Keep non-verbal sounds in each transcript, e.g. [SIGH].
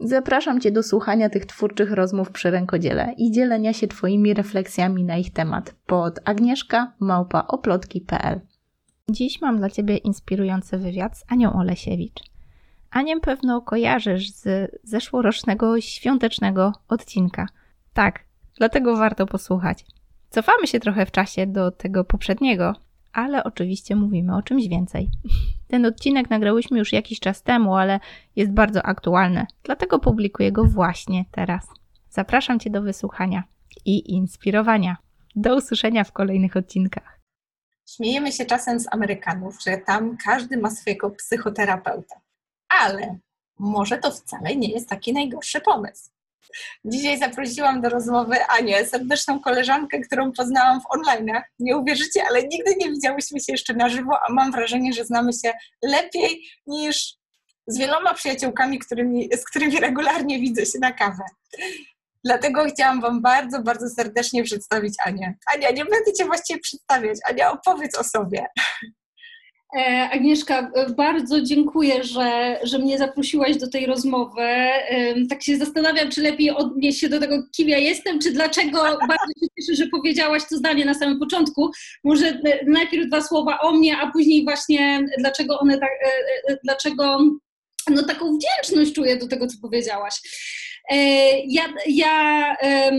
Zapraszam Cię do słuchania tych twórczych rozmów przy rękodziele i dzielenia się Twoimi refleksjami na ich temat pod agnieszka małpaoplotki.pl Dziś mam dla Ciebie inspirujący wywiad z Anią Olesiewicz. Anię pewno kojarzysz z zeszłorocznego świątecznego odcinka. Tak, dlatego warto posłuchać. Cofamy się trochę w czasie do tego poprzedniego, ale oczywiście mówimy o czymś więcej. Ten odcinek nagrałyśmy już jakiś czas temu, ale jest bardzo aktualny, dlatego publikuję go właśnie teraz. Zapraszam Cię do wysłuchania i inspirowania. Do usłyszenia w kolejnych odcinkach. Śmiejemy się czasem z Amerykanów, że tam każdy ma swojego psychoterapeuta, ale może to wcale nie jest taki najgorszy pomysł. Dzisiaj zaprosiłam do rozmowy Anię, serdeczną koleżankę, którą poznałam w online. Nie uwierzycie, ale nigdy nie widziałyśmy się jeszcze na żywo, a mam wrażenie, że znamy się lepiej niż z wieloma przyjaciółkami, którymi, z którymi regularnie widzę się na kawę. Dlatego chciałam Wam bardzo, bardzo serdecznie przedstawić Anię. Ania, nie będę Cię właściwie przedstawiać. Ania, opowiedz o sobie. E, Agnieszka, e, bardzo dziękuję, że, że mnie zaprosiłaś do tej rozmowy. Tak się zastanawiam, czy lepiej odnieść się do tego, kim ja jestem, czy dlaczego. [LAUGHS] Bardzo się cieszę, że powiedziałaś to zdanie na samym początku. Może e, najpierw dwa słowa o mnie, a później właśnie dlaczego one tak, dlaczego no, taką wdzięczność czuję do tego, co powiedziałaś. E, ja, ja um,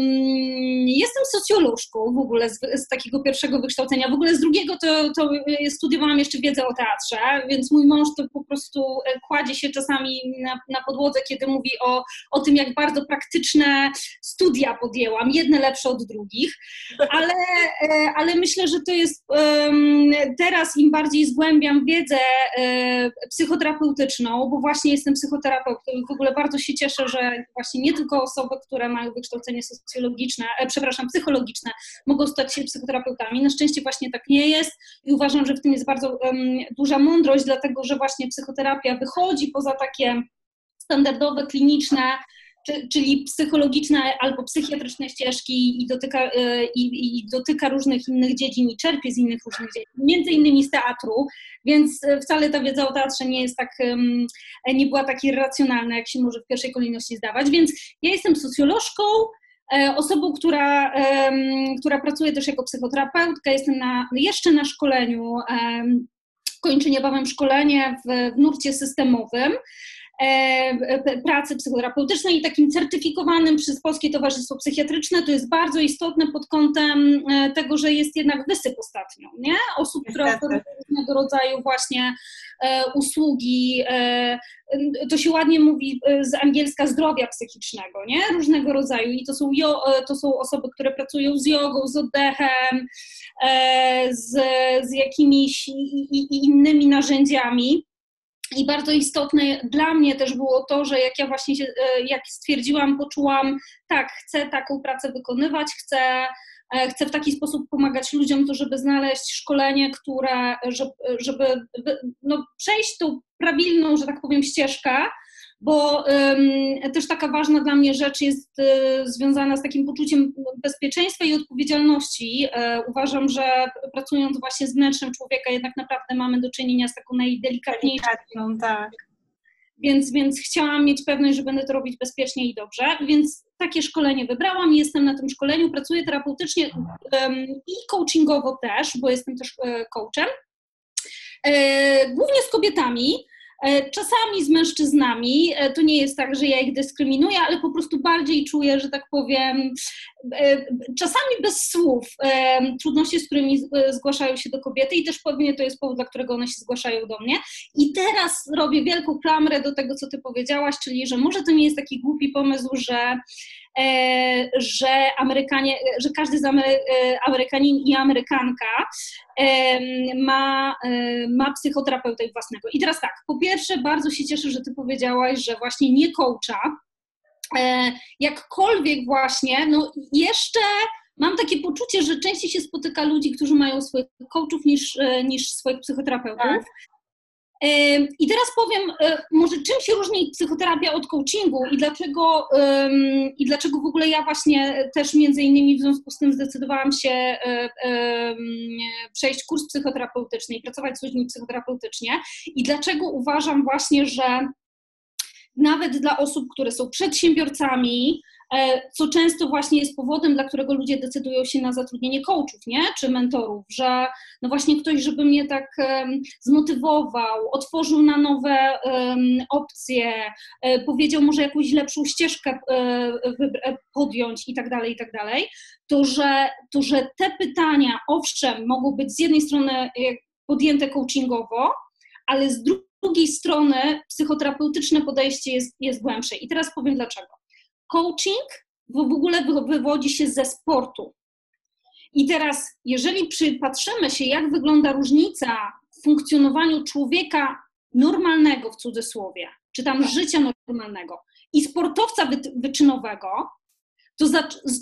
jestem socjolożką w ogóle z, z, takiego pierwszego wykształcenia. W ogóle z drugiego to, to studiowałam jeszcze wiedzę o teatrze, więc mój mąż to po prostu e, kładzie się czasami na, na podłodze, kiedy mówi o, o tym, jak bardzo praktyczne studia podjęłam, jedne lepsze od drugich, ale, e, ale myślę, że to jest um, teraz im bardziej zgłębiam wiedzę psychoterapeutyczną, bo właśnie jestem psychoterapeutą i w ogóle bardzo się cieszę, że właśnie nie tylko osoby, które mają wykształcenie socjologiczne, e, przepraszam, psychologiczne, mogą stać się psychoterapeutami. Na szczęście właśnie tak nie jest i uważam, że w tym jest bardzo um, duża mądrość, dlatego że właśnie psychoterapia wychodzi poza takie standardowe, kliniczne, czyli psychologiczne albo psychiatryczne ścieżki i dotyka, e, i, i, dotyka różnych innych dziedzin i czerpie z innych różnych dziedzin, między innymi z teatru, więc e, wcale ta wiedza o teatrze nie jest tak, nie była tak irracjonalna, jak się może w pierwszej kolejności zdawać, więc ja jestem socjolożką, e, osobą, która, która pracuje też jako psychoterapeutka, jestem na, jeszcze na szkoleniu, kończę niebawem szkolenie w, w nurcie systemowym, E, pracy psychoterapeutycznej i takim certyfikowanym przez Polskie Towarzystwo Psychiatryczne. To jest bardzo istotne pod kątem e, tego, że jest jednak wysyp ostatnio, nie? Osób, które oferują różnego rodzaju właśnie e, usługi, to się ładnie mówi z angielska zdrowia psychicznego, nie? Różnego rodzaju i to są, to są osoby, które pracują z jogą, z oddechem, z, z jakimiś innymi narzędziami. I bardzo istotne dla mnie też było to, że jak ja właśnie się, e, jak stwierdziłam, poczułam, tak, chcę taką pracę wykonywać, chcę, e, chcę w taki sposób pomagać ludziom, to żeby znaleźć szkolenie, które, żeby, żeby no, przejść tą prawilną, że tak powiem, ścieżkę, bo też taka ważna dla mnie rzecz jest y, związana z takim poczuciem bezpieczeństwa i odpowiedzialności. E, uważam, że pracując właśnie z wnętrzem człowieka, jednak naprawdę mamy do czynienia z taką najdelikatniejszą. tak. Więc, więc chciałam mieć pewność, że będę to robić bezpiecznie i dobrze, więc takie szkolenie wybrałam, jestem na tym szkoleniu, pracuję terapeutycznie i coachingowo też, bo jestem też e, coachem. E, głównie z kobietami, czasami z mężczyznami, e, to nie jest tak, że ja ich dyskryminuję, ale po prostu bardziej czuję, że tak powiem, e, czasami bez słów trudności, z którymi zgłaszają się do kobiety i też pewnie to jest powód, dla którego one się zgłaszają do mnie. I teraz robię wielką klamrę do tego, co ty powiedziałaś, czyli że może to nie jest taki głupi pomysł, że E, że Amerykanie, że każdy z Amery, e, Amerykanin i Amerykanka ma, e, ma psychoterapeutę własnego. I teraz tak, po pierwsze bardzo się cieszę, że ty powiedziałaś, że właśnie nie coacha, e, jakkolwiek właśnie, no jeszcze mam takie poczucie, że częściej się spotyka ludzi, którzy mają swoich coachów niż, e, niż swoich psychoterapeutów. Tak. I teraz powiem, e, może czym się różni psychoterapia od coachingu i dlaczego, i dlaczego w ogóle ja właśnie też między innymi w związku z tym zdecydowałam się e, przejść kurs psychoterapeutyczny i pracować z ludźmi psychoterapeutycznie i dlaczego uważam właśnie, że nawet dla osób, które są przedsiębiorcami, co często właśnie jest powodem, dla którego ludzie decydują się na zatrudnienie coachów, nie? czy mentorów, że no właśnie ktoś, żeby mnie tak zmotywował, otworzył na nowe opcje, um, powiedział może jakąś lepszą ścieżkę e, podjąć i tak dalej, i tak dalej, to że, to, że te pytania, owszem, mogą być z jednej strony podjęte coachingowo, ale z drugiej strony psychoterapeutyczne podejście jest, jest głębsze. I teraz powiem dlaczego coaching w ogóle wywodzi się ze sportu. I teraz, jeżeli przypatrzymy się, jak wygląda różnica w funkcjonowaniu człowieka normalnego w cudzysłowie, czy tam życia normalnego i sportowca wyczynowego, to,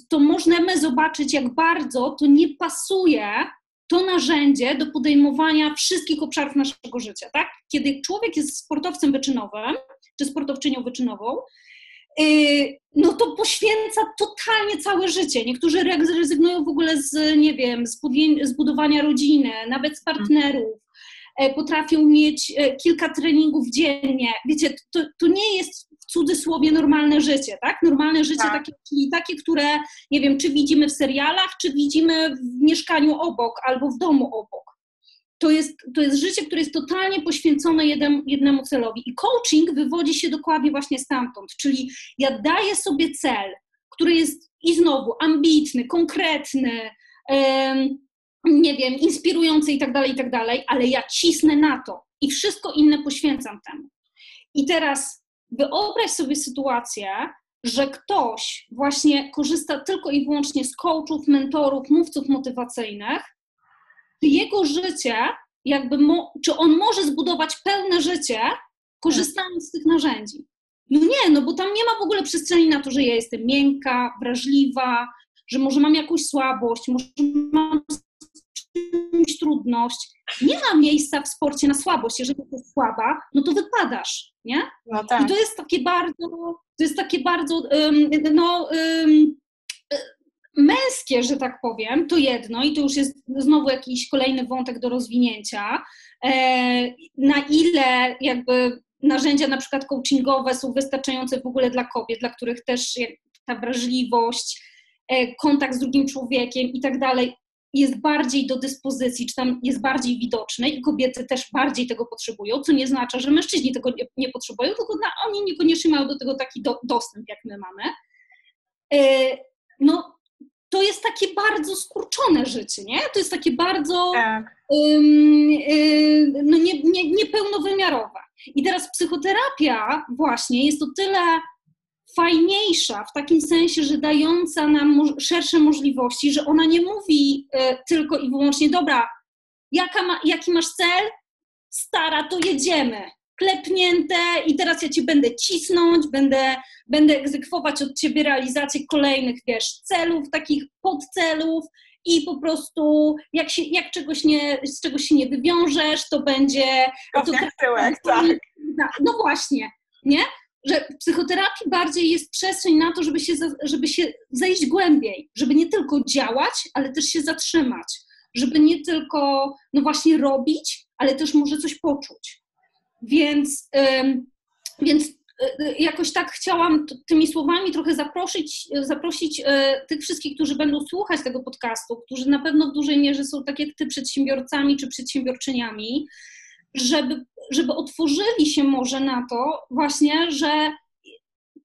to możemy zobaczyć, jak bardzo to nie pasuje to narzędzie do podejmowania wszystkich obszarów naszego życia. Tak? Kiedy człowiek jest sportowcem wyczynowym, czy sportowczynią wyczynową, no to poświęca totalnie całe życie. Niektórzy rezygnują w ogóle z, nie wiem, z budowania rodziny, nawet z partnerów. E, potrafią mieć e, kilka treningów dziennie. Wiecie, to, to nie jest w cudzysłowie normalne życie, tak? Normalne życie tak. takie, czyli takie, które, nie wiem, czy widzimy w serialach, czy widzimy w mieszkaniu obok albo w domu obok to jest, to jest życie, które jest totalnie poświęcone jednemu, celowi. I coaching wywodzi się dokładnie właśnie stamtąd, czyli ja daję sobie cel, który jest i znowu ambitny, konkretny, um, nie wiem, inspirujący i tak dalej, i tak dalej, ale ja cisnę na to i wszystko inne poświęcam temu. I teraz wyobraź sobie sytuację, że ktoś właśnie korzysta tylko i wyłącznie z coachów, mentorów, mówców motywacyjnych, czy jego życie, jakby, mo, czy on może zbudować pełne życie, korzystając z tych narzędzi? No nie, no bo tam nie ma w ogóle przestrzeni na to, że ja jestem miękka, wrażliwa, że może mam jakąś słabość, może mam czymś trudność. Nie ma miejsca w sporcie na słabość. Jeżeli jesteś słaba, no to wypadasz, nie? No tak. I to jest takie bardzo, to jest takie bardzo, um, no, um, męskie, że tak powiem, to jedno i to już jest znowu jakiś kolejny wątek do rozwinięcia. E, na ile jakby narzędzia na przykład coachingowe są wystarczające w ogóle dla kobiet, dla których też ta wrażliwość, e, kontakt z drugim człowiekiem i tak dalej jest bardziej do dyspozycji, czy tam jest bardziej widoczny i kobiety też bardziej tego potrzebują, co nie oznacza, że mężczyźni tego nie, nie potrzebują, tylko na, oni niekoniecznie mają do tego taki do, dostęp, jak my mamy. E, no, to jest takie bardzo skurczone życie, nie? To jest takie bardzo tak. um, no nie, nie, niepełnowymiarowe. I teraz psychoterapia właśnie jest o tyle fajniejsza w takim sensie, że dająca nam szersze możliwości, że ona nie mówi y, tylko i wyłącznie, dobra, jaka ma, jaki masz cel? Stara, to jedziemy klepnięte i teraz ja ci będę cisnąć, będę, będę egzekwować od ciebie realizację kolejnych, wiesz, celów, takich podcelów i po prostu jak, się, jak czegoś nie, z czegoś się nie wywiążesz, to będzie... To, tyłek, tak. No właśnie, nie? Że w psychoterapii bardziej jest przestrzeń na to, żeby się, żeby się zejść głębiej, żeby nie tylko działać, ale też się zatrzymać, żeby nie tylko, no właśnie robić, ale też może coś poczuć. Więc, więc e, jakoś tak chciałam tymi słowami trochę zaprosić, zaprosić e, tych wszystkich, którzy będą słuchać tego podcastu, którzy na pewno w dużej mierze są tak jak ty przedsiębiorcami czy przedsiębiorczyniami, żeby, żeby otworzyli się może na to właśnie, że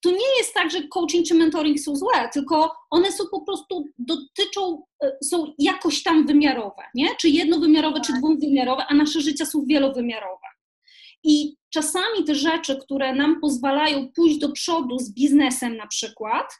to nie jest tak, że coaching czy mentoring są złe, tylko one są po prostu, dotyczą, e, są jakoś tam wymiarowe, nie? Czy jednowymiarowe, czy tak. dwuwymiarowe, a nasze życia są wielowymiarowe. I czasami te rzeczy, które nam pozwalają pójść do przodu z biznesem na przykład,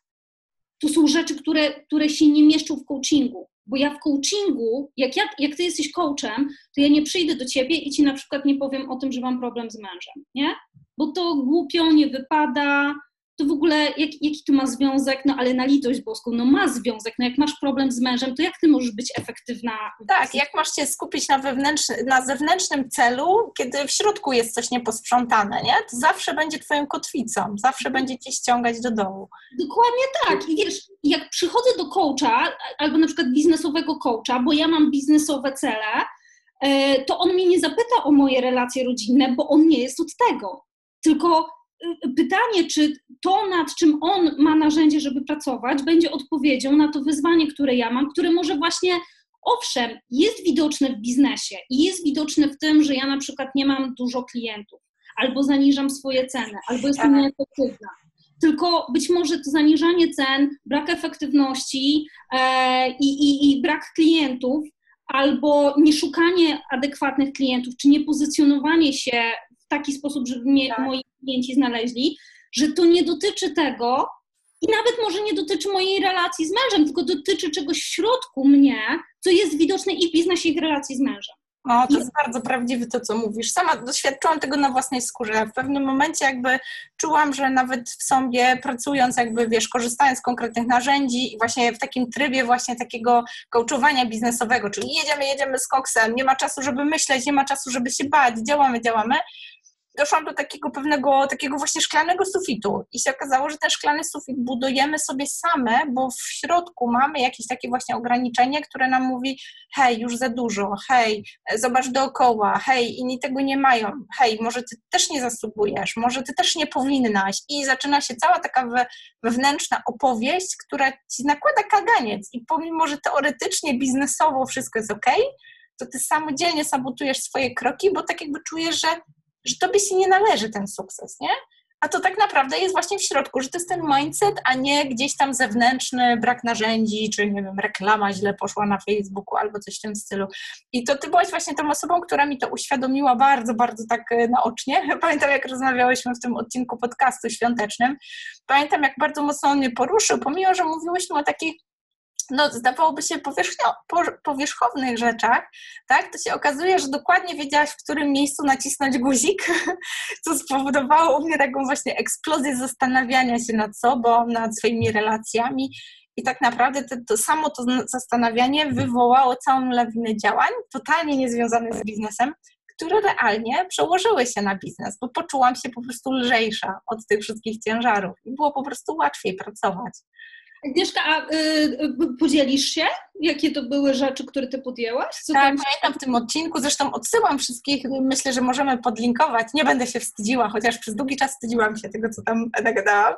to są rzeczy, które, które się nie mieszczą w coachingu. Bo ja w coachingu, jak, ja, jak ty jesteś coachem, to ja nie przyjdę do ciebie i ci na przykład nie powiem o tym, że mam problem z mężem, nie? Bo to głupio nie wypada, to w ogóle jak, jaki to ma związek, no ale na litość boską, no ma związek, no jak masz problem z mężem, to jak ty możesz być efektywna? Tak, jak masz się skupić na, wewnętrzny, na zewnętrznym celu, kiedy w środku jest coś nieposprzątane, nie? To zawsze będzie twoją kotwicą, zawsze będzie cię ściągać do dołu. Dokładnie tak i wiesz, jak przychodzę do coacha, albo na przykład biznesowego coacha, bo ja mam biznesowe cele, e, to on mnie nie zapyta o moje relacje rodzinne, bo on nie jest od tego. Tylko pytanie, czy to, nad czym on ma narzędzie, żeby pracować, będzie odpowiedzią na to wyzwanie, które ja mam, które może właśnie, owszem, jest widoczne w biznesie i jest widoczne w tym, że ja na przykład nie mam dużo klientów, albo zaniżam swoje ceny, albo jestem tak. nieefektywna. Tylko być może to zaniżanie cen, brak efektywności e, i, i, i brak klientów, albo nieszukanie adekwatnych klientów, czy nie pozycjonowanie się w taki sposób, żeby mnie, tak. moi klienci znaleźli, że to nie dotyczy tego i nawet może nie dotyczy mojej relacji z mężem, tylko dotyczy czegoś w środku mnie, co jest widoczne i w w relacji z mężem. O, to jest bardzo prawdziwe to, co mówisz. Sama doświadczyłam tego na własnej skórze. W pewnym momencie jakby czułam, że nawet w sobie pracując, jakby wiesz, korzystając z konkretnych narzędzi i właśnie w takim trybie właśnie takiego coachowania biznesowego, czyli jedziemy, jedziemy z koksem, nie ma czasu, żeby myśleć, nie ma czasu, żeby się bać, działamy, działamy, doszłam do takiego pewnego, takiego właśnie szklanego sufitu i się okazało, że ten szklany sufit budujemy sobie same, bo w środku mamy jakieś takie właśnie ograniczenie, które nam mówi hej, już za dużo, hej, zobacz dookoła, hej, inni tego nie mają, hej, może ty też nie zasługujesz, może ty też nie powinnaś. I zaczyna się cała taka wewnętrzna opowieść, która ci nakłada kaganiec. I pomimo, że teoretycznie, biznesowo wszystko jest ok, to ty samodzielnie sabotujesz swoje kroki, bo tak jakby czujesz, że że tobie się nie należy ten sukces, nie? A to tak naprawdę jest właśnie w środku, że to jest ten mindset, a nie gdzieś tam zewnętrzny brak narzędzi, czy nie wiem, reklama źle poszła na Facebooku albo coś w tym stylu. I to ty byłaś właśnie tą osobą, która mi to uświadomiła bardzo, bardzo tak e, naocznie. [LAUGHS] Pamiętam, jak rozmawiałyśmy w tym odcinku podcastu świątecznym. Pamiętam, jak bardzo mocno on mnie poruszył, pomimo, że mówiłyśmy o takich no, zdawałoby się powierzchnio, powierzchownych rzeczach, tak, to się okazuje, że dokładnie wiedziałaś, w którym miejscu nacisnąć guzik, [LAUGHS] co spowodowało u mnie taką właśnie eksplozję zastanawiania się nad sobą, nad swoimi relacjami. I tak naprawdę to, to samo to zastanawianie wywołało całą lawinę działań, totalnie niezwiązanych z biznesem, które realnie przełożyły się na biznes, bo poczułam się po prostu lżejsza od tych wszystkich ciężarów i było po prostu łatwiej pracować. Agnieszka, a y, y, podzielisz się? Jakie to były rzeczy, które ty podjęłaś? Co tak, tam... pamiętam w tym odcinku, zresztą odsyłam wszystkich, myślę, że możemy podlinkować, nie będę się wstydziła, chociaż przez długi czas wstydziłam się tego, co tam nagadałam.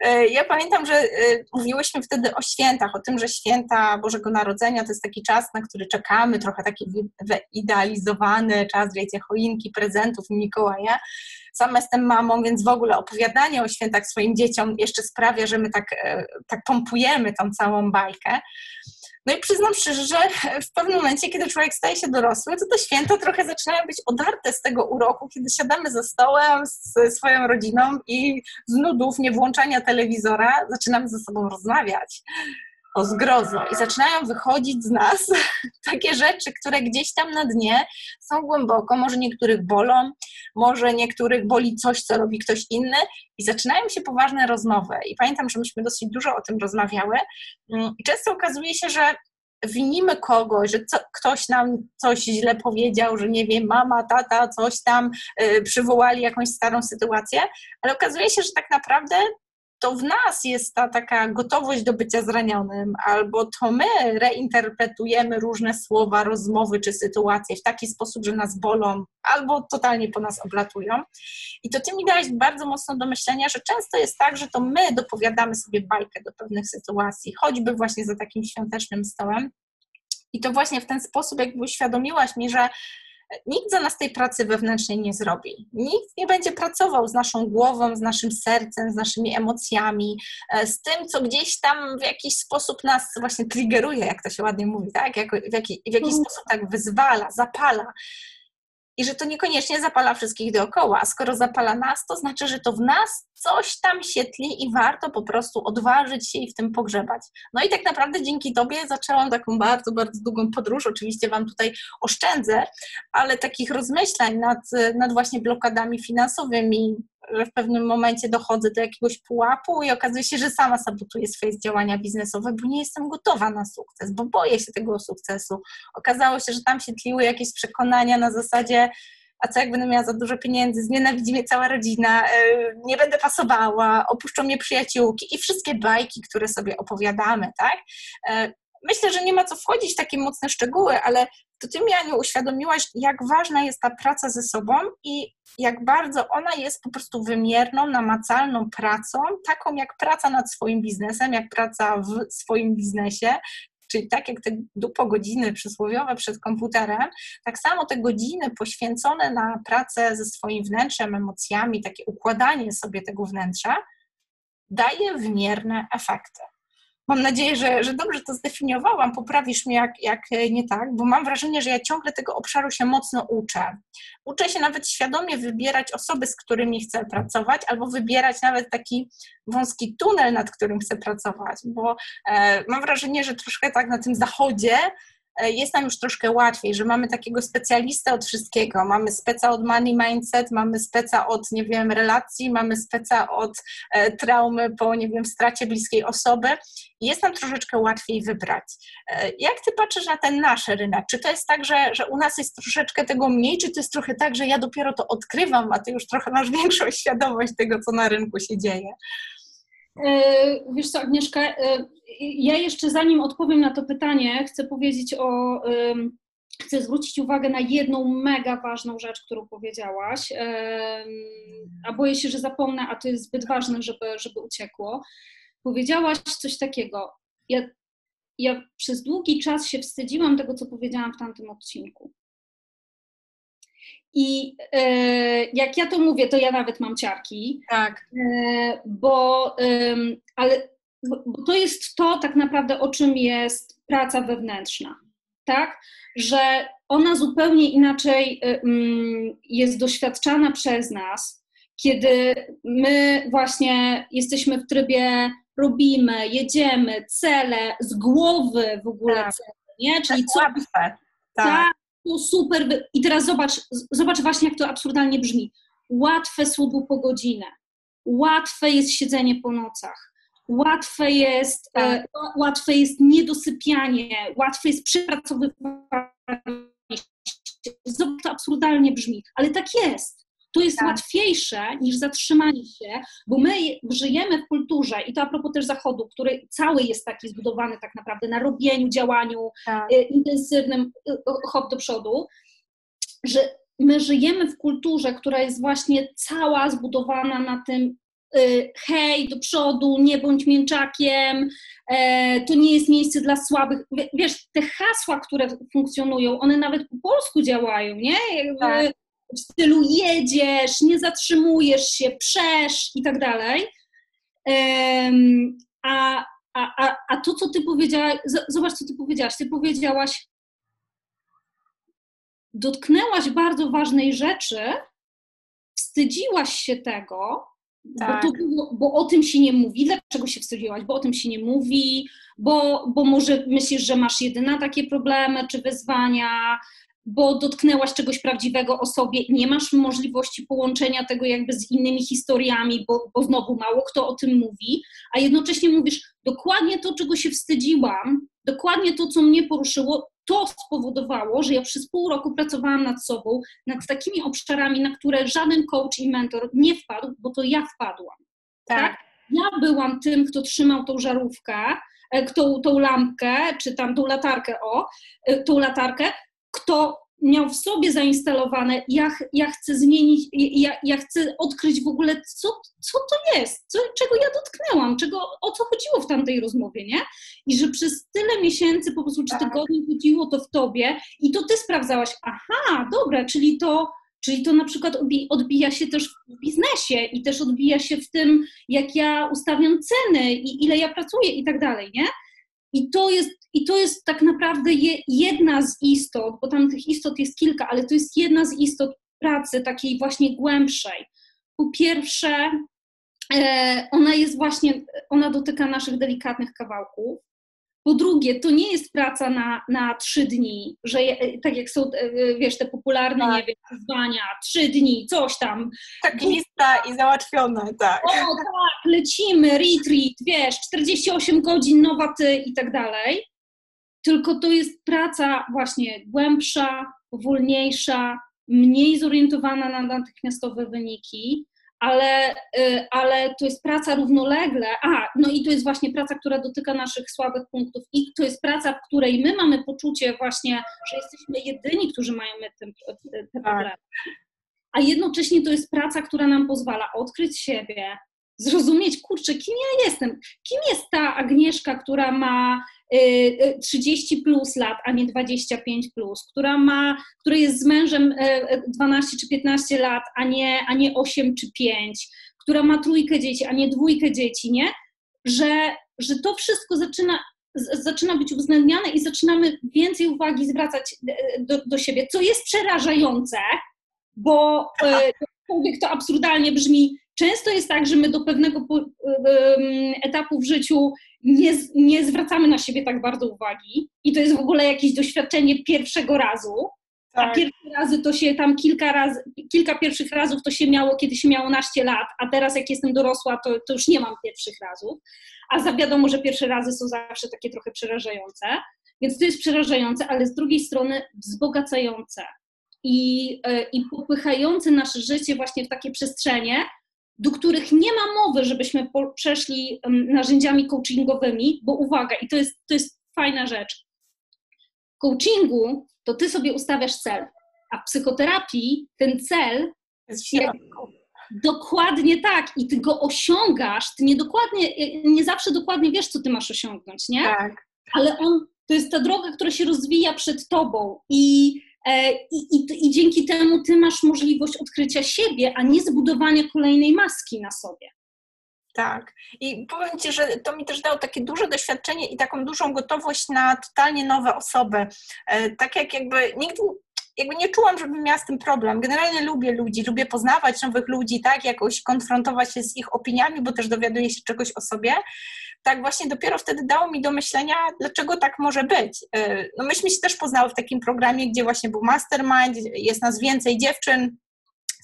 E, ja pamiętam, że e, mówiłyśmy wtedy o świętach, o tym, że święta Bożego Narodzenia to jest taki czas, na który czekamy, trochę taki wyidealizowany czas, wiecie, choinki, prezentów Mikołaja. Sama jestem mamą, więc w ogóle opowiadanie o świętach swoim dzieciom jeszcze sprawia, że my tak, e, tak pompujemy tą całą bajkę. No i przyznam szczerze, że w pewnym momencie, kiedy człowiek staje się dorosły, to te święta trochę zaczynają być odarte z tego uroku, kiedy siadamy za stołem z swoją rodziną i z nudów, nie włączania telewizora, zaczynamy ze sobą rozmawiać o zgrozo. I zaczynają wychodzić z nas [LAUGHS] takie rzeczy, które gdzieś tam na dnie są głęboko, może niektórych bolą, może niektórych boli coś, co robi ktoś inny. I zaczynają się poważne rozmowy. I pamiętam, że myśmy dosyć dużo o tym rozmawiały. Mm, i często okazuje się, że winimy kogoś, że co, ktoś nam coś źle powiedział, że nie wiem, mama, tata, coś tam, yy, przywołali jakąś starą sytuację, ale okazuje się, że tak naprawdę to w nas jest ta taka gotowość do bycia zranionym, albo to my reinterpretujemy różne słowa, rozmowy czy sytuacje w taki sposób, że nas bolą, albo totalnie po nas oblatują. I to ty mi dałeś bardzo mocno do myślenia, że często jest tak, że to my dopowiadamy sobie bajkę do pewnych sytuacji, choćby właśnie za takim świątecznym stołem. I to właśnie w ten sposób jakby uświadomiłaś mi, że Nikt za nas tej pracy wewnętrznej nie zrobi. Nikt nie będzie pracował z naszą głową, z naszym sercem, z naszymi emocjami, e, z tym, co gdzieś tam w jakiś sposób nas właśnie triggeruje, jak to się ładnie mówi, tak? W, jaki, w jakiś mhm. sposób tak wyzwala, zapala i że to niekoniecznie zapala wszystkich dookoła. Skoro zapala nas, to znaczy, że to w nas coś tam się tli i warto po prostu odważyć się i w tym pogrzebać. No i tak naprawdę dzięki Tobie zaczęłam taką bardzo, bardzo długą podróż. Oczywiście Wam tutaj oszczędzę, ale takich rozmyślań nad, nad właśnie blokadami finansowymi, że w pewnym momencie dochodzę do jakiegoś pułapu i okazuje się, że sama sabotuję swoje działania biznesowe, bo nie jestem gotowa na sukces, bo boję się tego sukcesu. Okazało się, że tam się tliły jakieś przekonania na zasadzie, a co jak będę miała za dużo pieniędzy, znienawidzi mnie cała rodzina, e, nie będę pasowała, opuszczą mnie przyjaciółki i wszystkie bajki, które sobie opowiadamy, tak? Myślę, że nie ma co wchodzić w takie mocne szczegóły, ale to ty mi, Aniu, uświadomiłaś, jak ważna jest ta praca ze sobą i jak bardzo ona jest po prostu wymierną, namacalną pracą, taką jak praca nad swoim biznesem, jak praca w swoim biznesie, czyli tak jak te dupo godziny przysłowiowe przed komputerem, tak samo te godziny poświęcone na pracę ze swoim wnętrzem, emocjami, takie układanie sobie tego wnętrza, daje wymierne efekty. Mam nadzieję, że, że dobrze to zdefiniowałam, poprawisz mnie jak, jak nie tak, bo mam wrażenie, że ja ciągle tego obszaru się mocno uczę. Uczę się nawet świadomie wybierać osoby, z którymi chcę pracować, albo wybierać nawet taki wąski tunel, nad którym chcę pracować, bo e, mam wrażenie, że troszkę tak na tym zachodzie E, jest nam już troszkę łatwiej, że mamy takiego specjalistę od wszystkiego. Mamy speca od money mindset, mamy speca od, nie wiem, relacji, mamy speca od e, traumy po, nie wiem, stracie bliskiej osoby. Jest nam troszeczkę łatwiej wybrać. E, jak ty patrzysz na ten nasz rynek? Czy to jest tak, że, że u nas jest troszeczkę tego mniej, czy to jest trochę tak, że ja dopiero to odkrywam, a ty już trochę masz [LAUGHS] większą świadomość tego, co na rynku się dzieje? E, wiesz co, Agnieszka, e, ja jeszcze zanim odpowiem na to pytanie, chcę powiedzieć o, chcę zwrócić uwagę na jedną mega ważną rzecz, którą powiedziałaś, a boję się, że zapomnę, a to jest zbyt ważne, żeby, żeby uciekło. Powiedziałaś coś takiego, ja, ja przez długi czas się wstydziłam tego, co powiedziałam w tamtym odcinku. I e, jak ja to mówię, to ja nawet mam ciarki. Tak. E, bo, e, ale, bo to jest to tak naprawdę, o czym jest praca wewnętrzna. Tak? Że ona zupełnie inaczej e, mm, jest doświadczana przez nas, kiedy my właśnie jesteśmy w trybie robimy, jedziemy, cele, z głowy w ogóle tak. cele, nie? Czyli co? Tak. tak to super. I teraz zobacz, zobacz właśnie, jak to absurdalnie brzmi. Łatwe słowo po godzinę. Łatwe jest siedzenie po nocach. Łatwe jest, e, tak. łatwe jest niedosypianie, łatwe jest przepracowywanie. Zobacz, to absurdalnie brzmi, ale tak jest. To jest tak. łatwiejsze niż zatrzymanie się, bo my żyjemy w kulturze i to a propos też Zachodu, który cały jest taki zbudowany tak naprawdę na robieniu, działaniu tak. E, intensywnym, e, hop do przodu, że my żyjemy w kulturze, która jest właśnie cała zbudowana na tym e, hej, do przodu, nie bądź mięczakiem, to nie jest miejsce dla słabych. Wiesz, te hasła, które funkcjonują, one nawet po polsku działają, nie? Tak w stylu jedziesz, nie zatrzymujesz się, przesz i tak dalej. A, a, a, a to, co ty powiedziałaś, zobacz, co ty powiedziałaś. Ty powiedziałaś, dotknęłaś bardzo ważnej rzeczy, wstydziłaś się tego, tak. bo, to, bo, o tym się nie mówi. Dlaczego się wstydziłaś? Bo o tym się nie mówi, bo, bo może myślisz, że masz jedyna takie problemy czy wyzwania, bo dotknęłaś czegoś prawdziwego o sobie nie masz możliwości połączenia tego jakby z innymi historiami, bo, bo znowu mało kto o tym mówi, a jednocześnie mówisz dokładnie to, czego się wstydziłam, dokładnie to, co mnie poruszyło, to spowodowało, że ja przez pół roku pracowałam nad sobą, nad takimi obszarami, na które żaden coach i mentor nie wpadł, bo to ja wpadłam. Tak? tak? Ja byłam tym, kto trzymał tą żarówkę, e, tą, tą lampkę, czy tam tą latarkę, o, e, tą latarkę, kto miał w sobie zainstalowane, ja, ja chcę zmienić, ja, ja chcę odkryć w ogóle, co, co to jest, co, czego ja dotknęłam, czego, o co chodziło w tamtej rozmowie, nie? I że przez tyle miesięcy, po prostu czy tak. tygodni chodziło to w tobie i to ty sprawdzałaś, aha, dobra, czyli to, czyli to na przykład odbija się też w biznesie i też odbija się w tym, jak ja ustawiam ceny i ile ja pracuję i tak dalej, nie? I to jest, i to jest tak naprawdę je, jedna z istot, bo tam tych istot jest kilka, ale to jest jedna z istot pracy takiej właśnie głębszej. Po pierwsze, e, ona jest właśnie, ona dotyka naszych delikatnych kawałków. Po drugie, to nie jest praca na, na trzy dni, że tak jak są, wiesz, te popularne, tak. nie wiem, wyzwania, trzy dni, coś tam. Tak, lista i załatwione, tak. O, tak, lecimy, retreat, wiesz, 48 godzin, nowa ty i tak dalej. Tylko to jest praca właśnie głębsza, wolniejsza, mniej zorientowana na natychmiastowe wyniki, ale, y, ale to jest praca równolegle. A, no i to jest właśnie praca, która dotyka naszych słabych punktów, i to jest praca, w której my mamy poczucie właśnie, że jesteśmy jedyni, którzy mają te, te tak. problemy. A jednocześnie to jest praca, która nam pozwala odkryć siebie, zrozumieć, kurczę, kim ja jestem, kim jest ta Agnieszka, która ma 30 y, y, plus lat, a nie 25 plus, która ma, która jest z mężem 12 y, czy 15 lat, a nie, a nie 8 czy 5, która ma trójkę dzieci, a nie dwójkę dzieci, nie? Że, że to wszystko zaczyna, zaczyna być uwzględniane i zaczynamy więcej uwagi zwracać do, do siebie, co jest przerażające, bo [LAUGHS] to absurdalnie brzmi, Często jest tak, że my do pewnego etapu w życiu nie, nie zwracamy na siebie tak bardzo uwagi i to jest w ogóle jakieś doświadczenie pierwszego razu, tak. a pierwsze razy to się tam kilka razy, kilka pierwszych razów to się miało, kiedy się miało naście lat, a teraz jak jestem dorosła, to, to już nie mam pierwszych razów, a za wiadomo, że pierwsze razy są zawsze takie trochę przerażające, więc to jest przerażające, ale z drugiej strony wzbogacające i, e, i popychające nasze życie właśnie w takie przestrzenie, do których nie ma mowy, żebyśmy przeszli narzędziami coachingowymi, bo uwaga, i to jest, to jest fajna rzecz. W coachingu to ty sobie ustawiasz cel, a w psychoterapii ten cel jest dokładnie tak i ty go osiągasz, ty nie dokładnie, nie zawsze dokładnie wiesz, co ty masz osiągnąć, nie? Tak. Ale on, to jest ta droga, która się rozwija przed tobą i E, I, i, I, dzięki temu ty masz możliwość odkrycia siebie, a nie zbudowania kolejnej maski na sobie. Tak. I powiem Ci, że to mi też dało takie duże doświadczenie i taką dużą gotowość na totalnie nowe osoby. E, tak jak jakby nigdy jakby nie czułam, żebym miała z tym problem. Generalnie lubię ludzi, lubię poznawać nowych ludzi, tak, jakoś konfrontować się z ich opiniami, bo też dowiaduję się czegoś o sobie tak właśnie dopiero wtedy dało mi do myślenia, dlaczego tak może być. Y, no myśmy się też poznały w takim programie, gdzie właśnie był mastermind, jest nas więcej dziewczyn,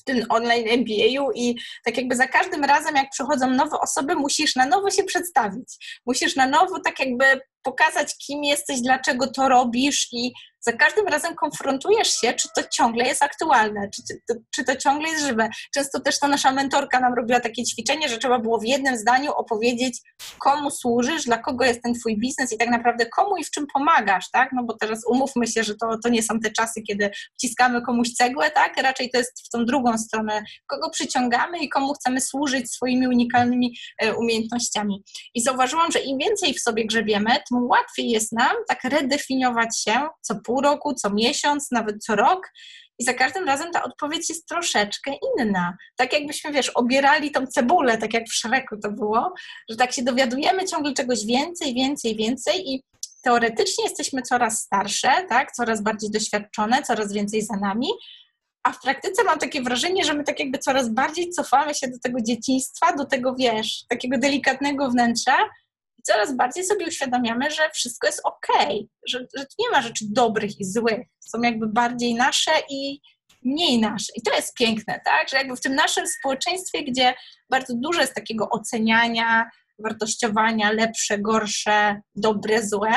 w tym online MBA-u i tak jakby za każdym razem, jak przychodzą nowe osoby, musisz na nowo się przedstawić. Musisz na nowo tak jakby pokazać, kim jesteś, dlaczego to robisz i za każdym razem konfrontujesz się, czy to ciągle jest aktualne, czy, czy, czy, to ciągle jest żywe. Często też to nasza mentorka nam robiła takie ćwiczenie, że trzeba było w jednym zdaniu opowiedzieć, komu służysz, dla kogo jest ten twój biznes i tak naprawdę komu i w czym pomagasz, tak? No bo teraz umówmy się, że to, to nie są te czasy, kiedy wciskamy komuś cegłę, tak? Raczej to jest w tą drugą stronę, kogo przyciągamy i komu chcemy służyć swoimi unikalnymi e, umiejętnościami. I zauważyłam, że im więcej w sobie grzebiemy, łatwiej jest nam tak redefiniować się co pół pół roku, co miesiąc, nawet co rok. I za każdym razem ta odpowiedź jest troszeczkę inna. Tak jakbyśmy, wiesz, obierali tą cebulę, tak jak w Szreku to było, że tak się dowiadujemy ciągle czegoś więcej, więcej, więcej i teoretycznie jesteśmy coraz starsze, tak, coraz bardziej doświadczone, coraz więcej za nami, a w praktyce mam takie wrażenie, że my tak jakby coraz bardziej cofamy się do tego dzieciństwa, do tego, wiesz, takiego delikatnego wnętrza, coraz bardziej sobie uświadamiamy, że wszystko jest ok, że, że nie ma rzeczy dobrych i złych. Są jakby bardziej nasze i mniej nasze. I to jest piękne, tak? Że jakby w tym naszym społeczeństwie, gdzie bardzo dużo jest takiego oceniania, wartościowania, lepsze, gorsze, dobre, złe,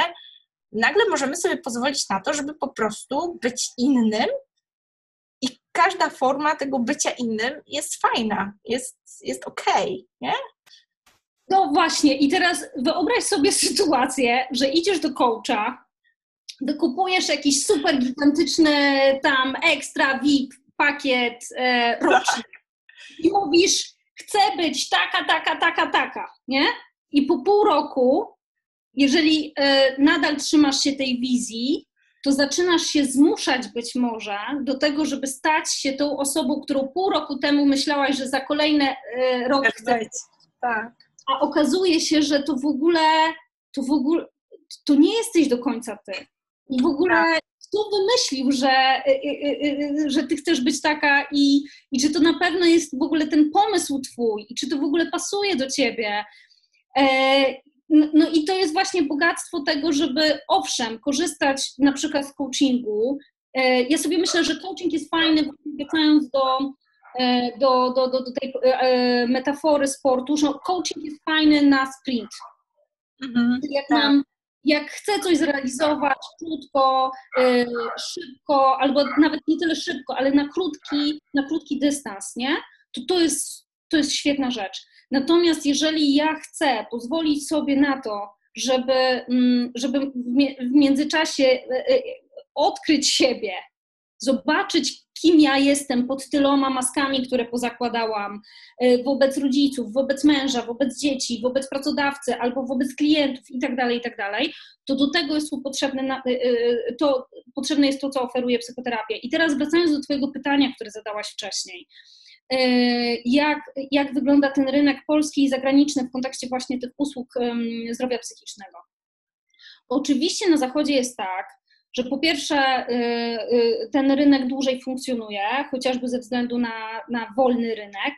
nagle możemy sobie pozwolić na to, żeby po prostu być innym i każda forma tego bycia innym jest fajna, jest, jest okej, okay, nie? No właśnie, i teraz wyobraź sobie sytuację, że idziesz do coacha, wykupujesz jakiś super gigantyczny tam ekstra VIP pakiet e, roczny i mówisz, chcę być taka, taka, taka, taka, nie? I po pół roku, jeżeli e, nadal trzymasz się tej wizji, to zaczynasz się zmuszać być może do tego, żeby stać się tą osobą, którą pół roku temu myślałaś, że za kolejne e, rok chcesz. Tak a okazuje się, że to w ogóle, to w ogóle, to nie jesteś do końca ty. I w ogóle tak. kto wymyślił, że, y, y, y, że ty chcesz być taka i, i czy to na pewno jest w ogóle ten pomysł twój i czy to w ogóle pasuje do ciebie. E, no i to jest właśnie bogactwo tego, żeby owszem, korzystać na przykład z coachingu. E, ja sobie myślę, że coaching jest fajny, wracając do, do, do, do, do tej metafory sportu, że coaching jest fajny na sprint. Mhm, jak tak. nam jak chcę coś zrealizować krótko, szybko, albo nawet nie tyle szybko, ale na krótki, na krótki dystans, nie? To to jest, to jest świetna rzecz. Natomiast jeżeli ja chcę pozwolić sobie na to, żeby, mm, żeby w międzyczasie e, e, odkryć siebie, zobaczyć, kim ja jestem pod tyloma maskami, które pozakładałam e, wobec rodziców, wobec męża, wobec dzieci, wobec pracodawcy albo wobec klientów itd., tak itd., tak to do tego jest potrzebne, to, potrzebne jest to, co oferuje psychoterapia. I teraz wracając do Twojego pytania, które zadałaś wcześniej. E, jak, jak wygląda ten rynek polski i zagraniczny w kontekście właśnie tych usług zdrowia psychicznego. Oczywiście na Zachodzie jest tak, że po pierwsze e, e, ten rynek dłużej funkcjonuje, chociażby ze względu na, na wolny rynek,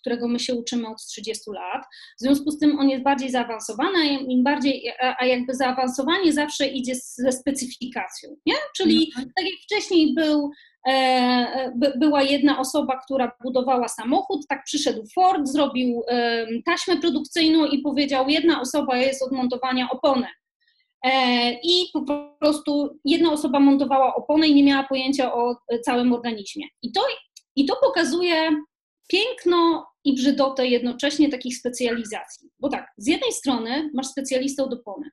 którego my się uczymy od 30 lat. W związku z tym on jest bardziej zaawansowany, a im bardziej, a jakby zaawansowanie zawsze idzie ze specyfikacją, nie? Czyli mhm. tak jak wcześniej był E, była jedna osoba, która budowała samochód, tak przyszedł Ford, zrobił taśmę produkcyjną i powiedział, jedna osoba jest od montowania opony. E, I po prostu jedna osoba montowała opony i nie miała pojęcia o całym organizmie. I to, i to pokazuje piękno i brzydotę jednocześnie takich specjalizacji. Bo tak, z jednej strony masz specjalistę od opony.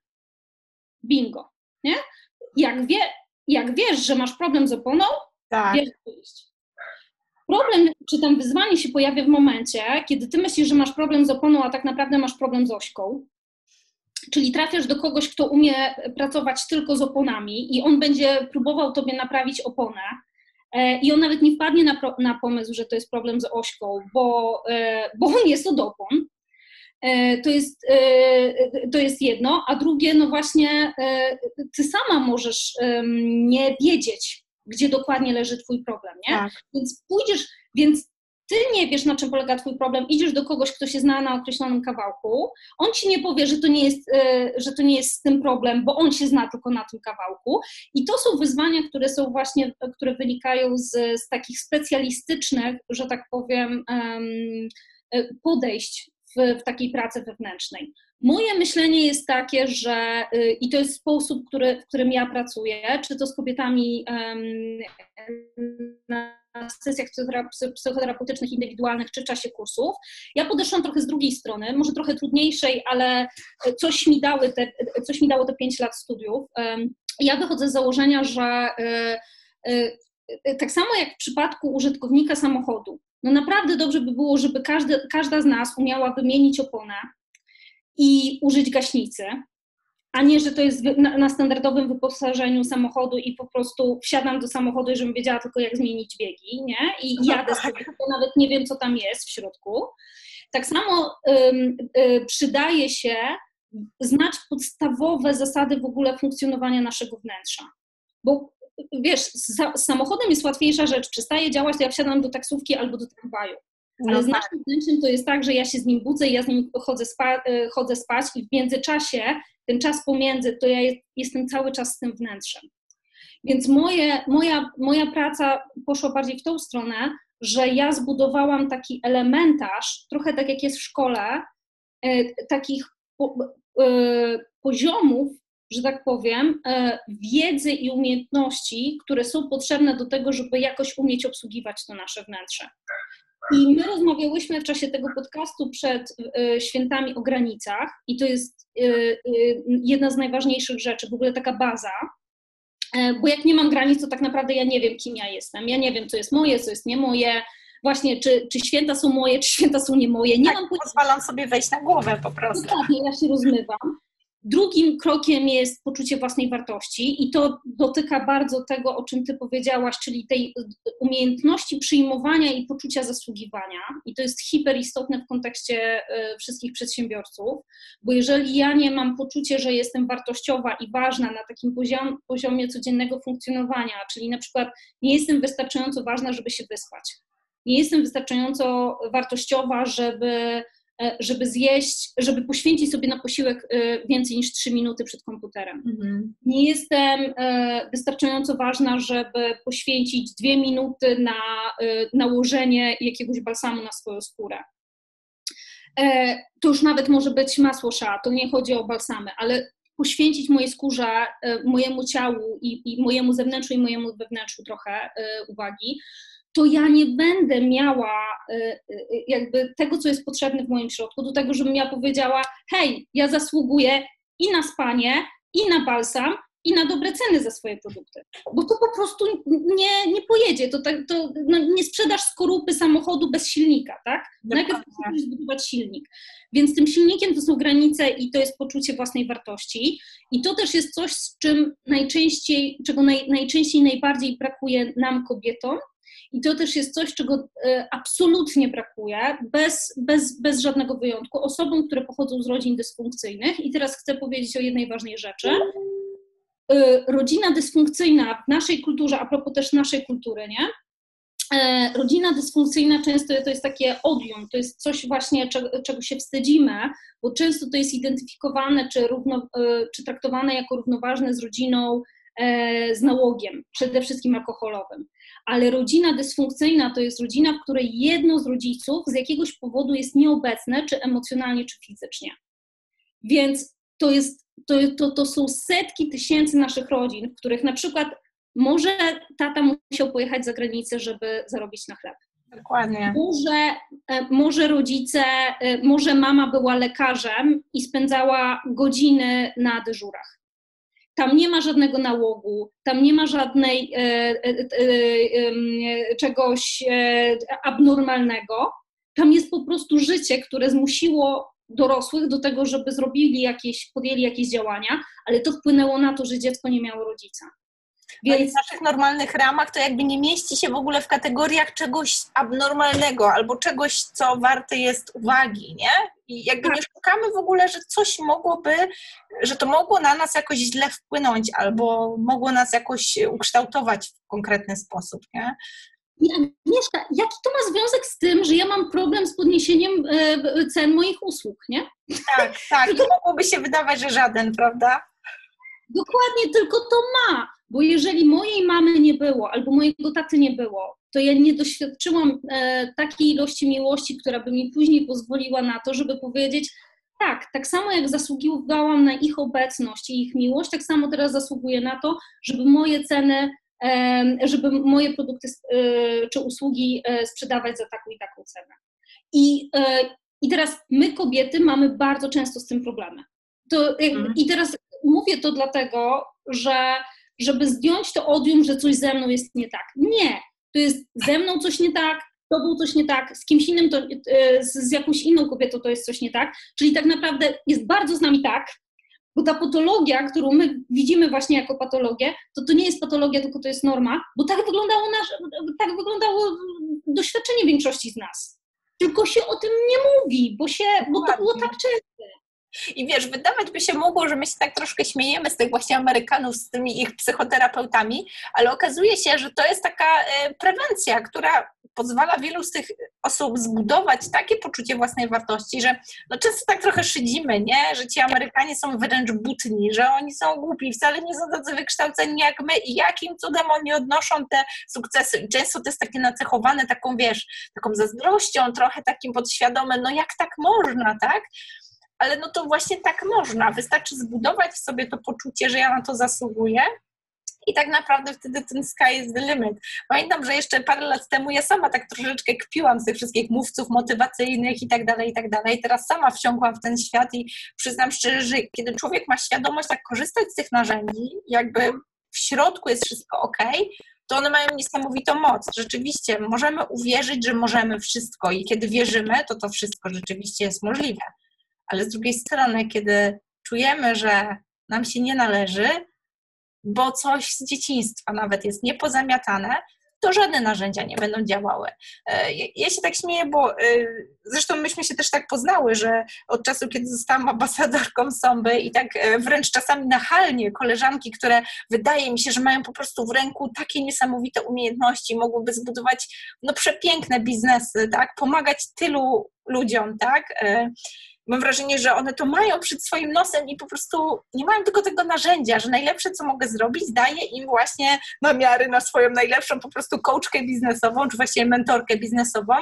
Bingo. Nie? Jak, wie, jak wiesz, że masz problem z oponą, tak. wiesz Problem, czy tam wyzwanie się pojawia w momencie, kiedy ty myślisz, że masz problem z oponą, a tak naprawdę masz problem z ośką. Czyli trafiasz do kogoś, kto umie pracować tylko z oponami i on będzie próbował tobie naprawić oponę. E, I on nawet nie wpadnie na, pro, na pomysł, że to jest problem z ośką, bo, e, bo on jest od opon. E, to jest, to jest jedno, a drugie, no właśnie, ty sama możesz nie wiedzieć, gdzie dokładnie leży Twój problem, nie? Tak. Więc pójdziesz, więc ty nie wiesz, na czym polega Twój problem, idziesz do kogoś, kto się zna na określonym kawałku, on ci nie powie, że to nie jest, e, że to nie jest z tym problem, bo on się zna tylko na tym kawałku. I to są wyzwania, które są właśnie, które wynikają z, z takich specjalistycznych, że tak powiem, e, podejść w, w takiej pracy wewnętrznej. Moje myślenie jest takie, że y, i to jest sposób, który, w którym ja pracuję, czy to z kobietami sesjach psychoterapeutycznych, indywidualnych, czy czasie kursów. Ja podeszłam trochę z drugiej strony, może trochę trudniejszej, ale coś mi, dały te, coś mi dało te 5 lat studiów. Ja wychodzę z założenia, że y, tak samo jak w przypadku użytkownika samochodu, no naprawdę dobrze by było, żeby każdy, każda z nas umiała wymienić oponę, i użyć gaśnicy, a nie, że to jest na, na, standardowym wyposażeniu samochodu i po prostu wsiadam do samochodu i żebym wiedziała tylko jak zmienić biegi, nie? I no jadę tak. sobie, bo nawet nie wiem, co tam jest w środku. Tak samo ym, y, przydaje się znać podstawowe zasady w ogóle funkcjonowania naszego wnętrza. Bo wiesz, z, z samochodem jest łatwiejsza rzecz. Przestaje działać, to ja wsiadam do taksówki albo do tramwaju. Ale no z naszym tak. wnętrzem to jest tak, że ja się z nim budzę i ja z nim chodzę, spa, e, chodzę spać i w międzyczasie, ten czas pomiędzy, to ja jestem cały czas z tym wnętrzem. Więc moje, moja, moja praca poszła bardziej w tą stronę, że ja zbudowałam taki elementarz, trochę tak jak jest w szkole, e, takich e, poziomów, że tak powiem, wiedzy i umiejętności, które są potrzebne do tego, żeby jakoś umieć obsługiwać to nasze wnętrze. I my rozmawiałyśmy w czasie tego podcastu przed y, świętami o granicach, i to jest y, y, jedna z najważniejszych rzeczy, w ogóle taka baza, e, bo jak nie mam granic, to tak naprawdę ja nie wiem, kim ja jestem. Ja nie wiem, co jest moje, co jest nie moje. Właśnie, czy, czy święta są moje, czy święta są nie moje. Nie tak, mam pozwalam sobie wejść na głowę po prostu. Dokładnie, ja się rozmywam. Drugim krokiem jest poczucie własnej wartości i to dotyka bardzo tego, o czym Ty powiedziałaś, czyli tej umiejętności przyjmowania i poczucia zasługiwania. I to jest hiperistotne w kontekście e, wszystkich przedsiębiorców, bo jeżeli ja nie mam poczucia, że jestem wartościowa i ważna na takim poziom, poziomie codziennego funkcjonowania, czyli na przykład nie jestem wystarczająco ważna, żeby się wyspać, nie jestem wystarczająco wartościowa, żeby żeby zjeść, żeby poświęcić sobie na posiłek e, więcej niż 3 minuty przed komputerem. Mhm. Nie jestem wystarczająco ważna, żeby poświęcić 2 minuty na nałożenie jakiegoś balsamu na swoją skórę. To już nawet może być masło sza, to nie chodzi o balsamy, ale poświęcić mojej skórze, mojemu ciału i, i mojemu zewnętrzu i mojemu wewnętrzu trochę uwagi, to ja nie będę miała y, y, y, jakby tego, co jest potrzebne w moim środku, do tego, żebym ja powiedziała, hej, ja zasługuję i na spanie, i na balsam, i na dobre ceny za swoje produkty. Bo to po prostu nie, nie pojedzie. To, tak, to no, nie sprzedasz skorupy samochodu bez silnika, tak? Najpierw musisz zbudować silnik. Więc tym silnikiem to są granice i to jest poczucie własnej wartości. I to też jest coś, z czym najczęściej, czego naj, najczęściej najbardziej brakuje nam kobietom, i to też jest coś, czego e, absolutnie brakuje, bez, bez, bez żadnego wyjątku, osobom, które pochodzą z rodzin dysfunkcyjnych. I teraz chcę powiedzieć o jednej ważnej rzeczy. E, rodzina dysfunkcyjna w naszej kulturze, a propos też naszej kultury, nie? E, rodzina dysfunkcyjna często to jest takie odium, to jest coś właśnie, czego, się wstydzimy, bo często to jest identyfikowane czy, równo, czy traktowane jako równoważne z rodziną z nałogiem, przede wszystkim alkoholowym ale rodzina dysfunkcyjna to jest rodzina, w której jedno z rodziców z jakiegoś powodu jest nieobecne, czy emocjonalnie, czy fizycznie. Więc to, jest, to, to, to są setki tysięcy naszych rodzin, w których na przykład może tata musiał pojechać za granicę, żeby zarobić na chleb. Dokładnie. Może, e, może rodzice, e, może mama była lekarzem i spędzała godziny na dyżurach. Tam nie ma żadnego nałogu, tam nie ma żadnej e, e, e, czegoś abnormalnego. Tam jest po prostu życie, które zmusiło dorosłych do tego, żeby zrobili jakieś, podjęli jakieś działania, ale to wpłynęło na to, że dziecko nie miało rodzica. Więc no w naszych normalnych ramach to jakby nie mieści się w ogóle w kategoriach czegoś abnormalnego albo czegoś, co warte jest uwagi, nie? I jakby tak. nie szukamy w ogóle, że coś mogłoby, że to mogło na nas jakoś źle wpłynąć albo mogło nas jakoś ukształtować w konkretny sposób, nie? I Agnieszka, jaki to ma związek z tym, że ja mam problem z podniesieniem e, cen moich usług, nie? Tak, tak. [LAUGHS] To mogłoby się wydawać, że żaden, prawda? Dokładnie, tylko to ma. Bo jeżeli mojej mamy nie było, albo mojego taty nie było, to ja nie doświadczyłam e, takiej ilości miłości, która by mi później pozwoliła na to, żeby powiedzieć, tak, tak samo jak zasługiwałam na ich obecność i ich miłość, tak samo teraz zasługuję na to, żeby moje ceny, e, żeby moje produkty e, czy usługi e, sprzedawać za taką i taką cenę. I, I teraz my, kobiety, mamy bardzo często z tym problemy. To, mhm. I teraz mówię to dlatego, że żeby zdjąć to odium, że coś ze mną jest nie tak. Nie, to jest ze mną coś nie tak, to był coś nie tak, z kimś innym, to, e, z jakąś inną kobietą to jest coś nie tak. Czyli tak naprawdę jest bardzo z nami tak, bo ta patologia, którą my widzimy właśnie jako patologię, to to nie jest patologia, tylko to jest norma, bo tak wyglądało, nasze, tak wyglądało doświadczenie większości z nas. Tylko się o tym nie mówi, bo, się, bo to było tak częste. I wiesz, wydawać by się mogło, że my się tak troszkę śmiejemy z tych właśnie Amerykanów, z tymi ich psychoterapeutami, ale okazuje się, że to jest taka e, prewencja, która pozwala wielu z tych osób zbudować takie poczucie własnej wartości, że no często tak trochę szydzimy, nie? że ci Amerykanie są wręcz butni, że oni są głupi, wcale nie są tacy wykształceni jak my i jakim cudem oni odnoszą te sukcesy. I często to jest takie nacechowane taką, wiesz, taką zazdrością, trochę takim podświadomym, no jak tak można, tak? Ale no to właśnie tak można. Wystarczy zbudować w sobie to poczucie, że ja na to zasługuję. I tak naprawdę wtedy ten sky is the limit. Pamiętam, że jeszcze parę lat temu ja sama tak troszeczkę kpiłam z tych wszystkich mówców motywacyjnych i tak dalej, i tak dalej. Teraz sama wciągłam w ten świat i przyznam szczerze, że kiedy człowiek ma świadomość, jak korzystać z tych narzędzi, jakby w środku jest wszystko ok, to one mają niesamowitą moc. Rzeczywiście możemy uwierzyć, że możemy wszystko i kiedy wierzymy, to to wszystko rzeczywiście jest możliwe ale z drugiej strony, kiedy czujemy, że nam się nie należy, bo coś z dzieciństwa nawet jest niepozamiatane, to żadne narzędzia nie będą działały. E, ja się tak śmieję, bo e, zresztą myśmy się też tak poznały, że od czasu, kiedy zostałam ambasadorką Somby i tak e, wręcz czasami nachalnie koleżanki, które wydaje mi się, że mają po prostu w ręku takie niesamowite umiejętności, mogłyby zbudować no, przepiękne biznesy, tak, pomagać tylu ludziom, tak, mam wrażenie, że one to mają przed swoim nosem i po prostu nie mają tylko tego narzędzia, że najlepsze, co mogę zrobić, daję im właśnie namiary na swoją najlepszą po prostu coachkę biznesową, czy właściwie mentorkę biznesową.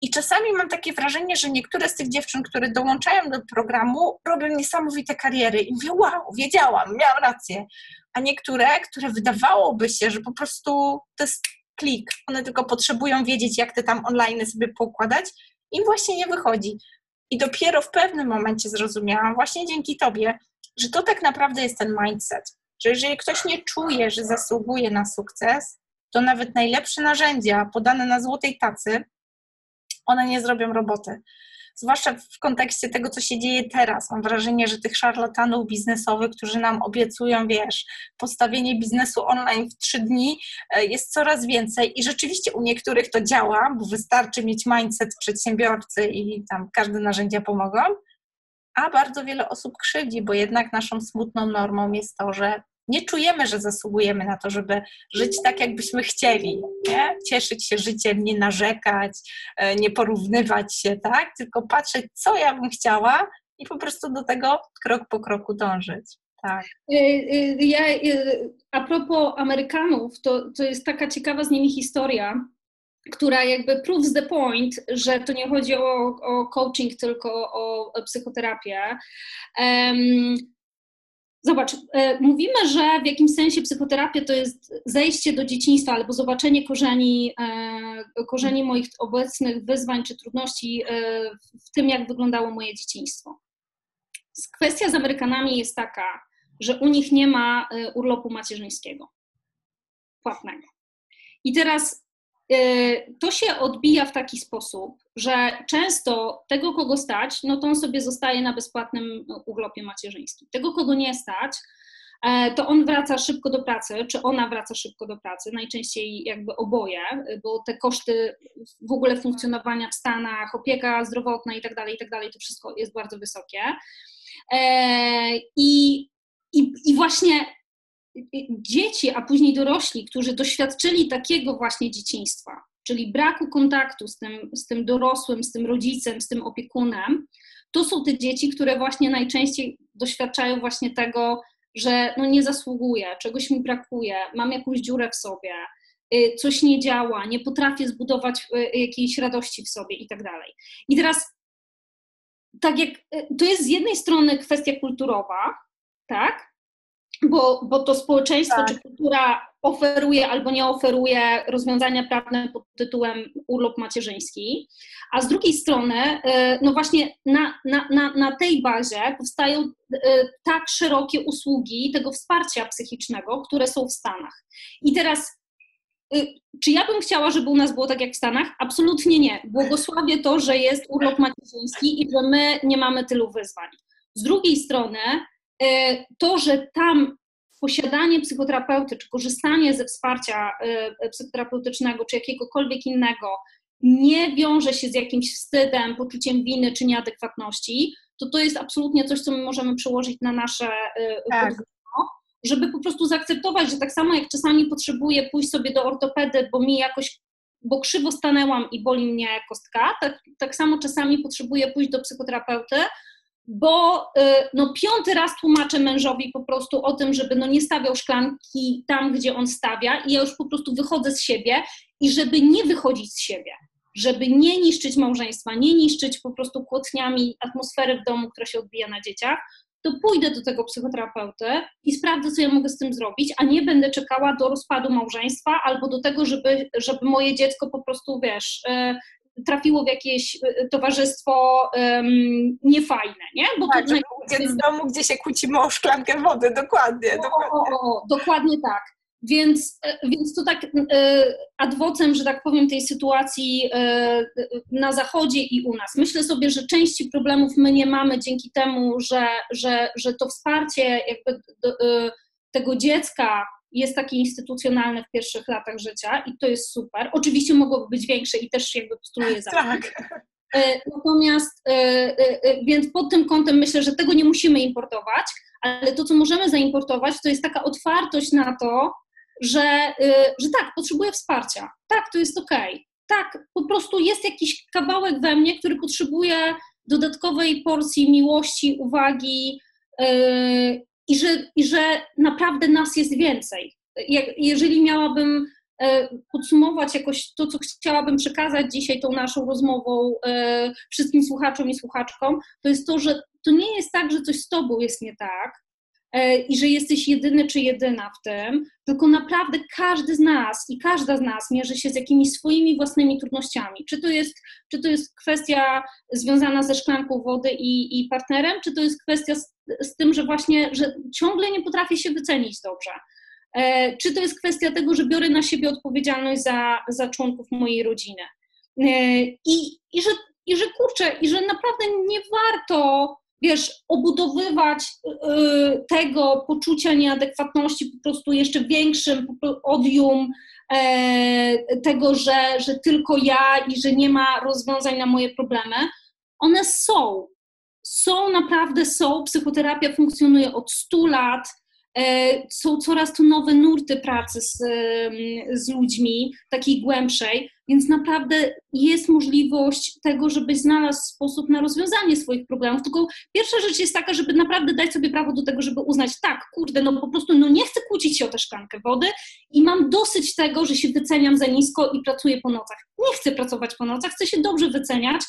I czasami mam takie wrażenie, że niektóre z tych dziewczyn, które dołączają do programu, robią niesamowite kariery i mówię, wow, wiedziałam, miałam rację. A niektóre, które wydawałoby się, że po prostu to jest klik, one tylko potrzebują wiedzieć, jak te tam online sobie poukładać, im właśnie nie wychodzi. I dopiero w pewnym momencie zrozumiałam, właśnie dzięki Tobie, że to tak naprawdę jest ten mindset. Że jeżeli ktoś nie czuje, że zasługuje na sukces, to nawet najlepsze narzędzia podane na złotej tacy, one nie zrobią roboty zwłaszcza w kontekście tego, co się dzieje teraz. Mam wrażenie, że tych szarlatanów biznesowych, którzy nam obiecują, wiesz, postawienie biznesu online w trzy dni e, jest coraz więcej i rzeczywiście u niektórych to działa, bo wystarczy mieć mindset przedsiębiorcy i tam każde narzędzia pomogą, a bardzo wiele osób krzywdzi, bo jednak naszą smutną normą jest to, że nie czujemy, że zasługujemy na to, żeby żyć tak, jakbyśmy chcieli, nie? cieszyć się życiem, nie narzekać, e, nie porównywać się, tak? tylko patrzeć, co ja bym chciała i po prostu do tego krok po kroku dążyć. Tak. E, e, ja, a propos Amerykanów, to, to jest taka ciekawa z nimi historia, która jakby proves the point, że to nie chodzi o, o coaching, tylko o, o psychoterapię. Um, Zobacz, e, mówimy, że w jakimś sensie psychoterapia to jest zejście do dzieciństwa albo zobaczenie korzeni, e, korzeni moich obecnych wyzwań czy trudności e, w tym, jak wyglądało moje dzieciństwo. Kwestia z Amerykanami jest taka, że u nich nie ma urlopu macierzyńskiego płatnego. I teraz to się odbija w taki sposób, że często tego, kogo stać, no to on sobie zostaje na bezpłatnym urlopie macierzyńskim. Tego, kogo nie stać, e, to on wraca szybko do pracy, czy ona wraca szybko do pracy, najczęściej jakby oboje, bo te koszty w ogóle funkcjonowania w Stanach, opieka zdrowotna i tak dalej, i tak dalej, to wszystko jest bardzo wysokie. E, I, i, i właśnie dzieci, a później dorośli, którzy doświadczyli takiego właśnie dzieciństwa, czyli braku kontaktu z tym, z tym dorosłym, z tym rodzicem, z tym opiekunem, to są te dzieci, które właśnie najczęściej doświadczają właśnie tego, że no nie zasługuję, czegoś mi brakuje, mam jakąś dziurę w sobie, y, coś nie działa, nie potrafię zbudować y, jakiejś radości w sobie i tak dalej. I teraz, tak jak y, to jest z jednej strony kwestia kulturowa, tak, bo, bo to społeczeństwo tak. czy kultura oferuje albo nie oferuje rozwiązania prawne pod tytułem urlop macierzyński, a z drugiej strony, e, no właśnie na, na, na, na tej bazie powstają e, tak szerokie usługi tego wsparcia psychicznego, które są w Stanach. I teraz e, czy ja bym chciała, żeby u nas było tak jak w Stanach? Absolutnie nie. Błogosławię to, że jest urlop macierzyński i że my nie mamy tylu wyzwań. Z drugiej strony, to, że tam posiadanie psychoterapeuty, czy korzystanie ze wsparcia e, psychoterapeutycznego, czy jakiegokolwiek innego, nie wiąże się z jakimś wstydem, poczuciem winy czy nieadekwatności, to to jest absolutnie coś, co my możemy przełożyć na nasze e, tak. żeby po prostu zaakceptować, że tak samo jak czasami potrzebuję pójść sobie do ortopedy, bo mi jakoś, bo krzywo stanęłam i boli mnie kostka, tak, tak samo czasami potrzebuję pójść do psychoterapeuty, bo y, no, piąty raz tłumaczę mężowi po prostu o tym, żeby no, nie stawiał szklanki tam, gdzie on stawia i ja już po prostu wychodzę z siebie i żeby nie wychodzić z siebie, żeby nie niszczyć małżeństwa, nie niszczyć po prostu kłótniami atmosfery w domu, która się odbija na dzieciach, to pójdę do tego psychoterapeuty i sprawdzę, co ja mogę z tym zrobić, a nie będę czekała do rozpadu małżeństwa albo do tego, żeby, żeby moje dziecko po prostu, wiesz, y, trafiło w jakieś y, towarzystwo um, niefajne, nie? Bo tak, to z domu, gdzie się kłócimy o szklankę wody, dokładnie. O, dokładnie. O, o, dokładnie tak. Więc, e, więc to tak e, adwocem, że tak powiem, tej sytuacji e, na Zachodzie i u nas. Myślę sobie, że części problemów my nie mamy dzięki temu, że, że, że to wsparcie jakby do, tego dziecka jest takie instytucjonalne w pierwszych latach życia i to jest super. Oczywiście mogłoby być większe i też jakby postuluję za Tak. E, natomiast, e, e, więc pod tym kątem myślę, że tego nie musimy importować, ale to, co możemy zaimportować, to jest taka otwartość na to, że, że tak, potrzebuję wsparcia. Tak, to jest. Okay. Tak, po prostu jest jakiś kawałek we mnie, który potrzebuje dodatkowej porcji miłości, uwagi i że, i że naprawdę nas jest więcej. jeżeli miałabym E, podsumować jakoś to, co chciałabym przekazać dzisiaj tą naszą rozmową e, wszystkim słuchaczom i słuchaczkom, to jest to, że to nie jest tak, że coś z tobą jest nie tak i że jesteś jedyny czy jedyna w tym, tylko naprawdę każdy z nas i każda z nas mierzy się z jakimiś swoimi własnymi trudnościami. Czy to jest, czy to jest kwestia związana ze szklanką wody i, i partnerem, czy to jest kwestia z, z tym, że właśnie, że ciągle nie potrafię się wycenić dobrze E, czy to jest kwestia tego, że biorę na siebie odpowiedzialność za, za członków mojej rodziny. E, I, i, że, I że kurczę, i że naprawdę nie warto, wiesz, obudowywać e, tego poczucia nieadekwatności po prostu jeszcze większym odium tego, że, że tylko ja i że nie ma rozwiązań na moje problemy. One są. Są, naprawdę są. Psychoterapia funkcjonuje od 100 lat E, są coraz to nowe nurty pracy z, z ludźmi, takiej głębszej, więc naprawdę jest możliwość tego, żebyś znalazł sposób na rozwiązanie swoich problemów. Tylko pierwsza rzecz jest taka, żeby naprawdę dać sobie prawo do tego, żeby uznać, tak, kurde, no po prostu no nie chcę kłócić się o tę szklankę wody i mam dosyć tego, że się wyceniam za nisko i pracuję po nocach. Nie chcę pracować po nocach, chcę się dobrze wyceniać,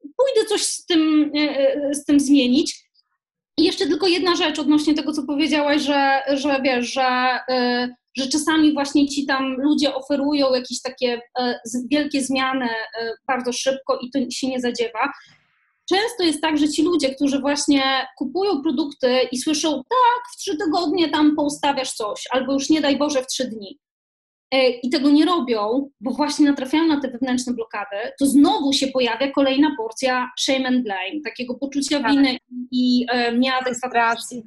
pójdę coś z tym, e, e, z tym zmienić i jeszcze tylko jedna rzecz odnośnie tego, co powiedziałaś, że, że wiesz, że, y, że czasami właśnie ci tam ludzie oferują jakieś takie y, wielkie zmiany y, bardzo szybko i to się nie zadziewa. Często jest tak, że ci ludzie, którzy właśnie kupują produkty i słyszą, tak, w trzy tygodnie tam poustawiasz coś, albo już nie daj Boże w trzy dni, i tego nie robią, bo właśnie natrafiają na te wewnętrzne blokady, to znowu się pojawia kolejna porcja shame and blame, takiego poczucia tak. winy i e.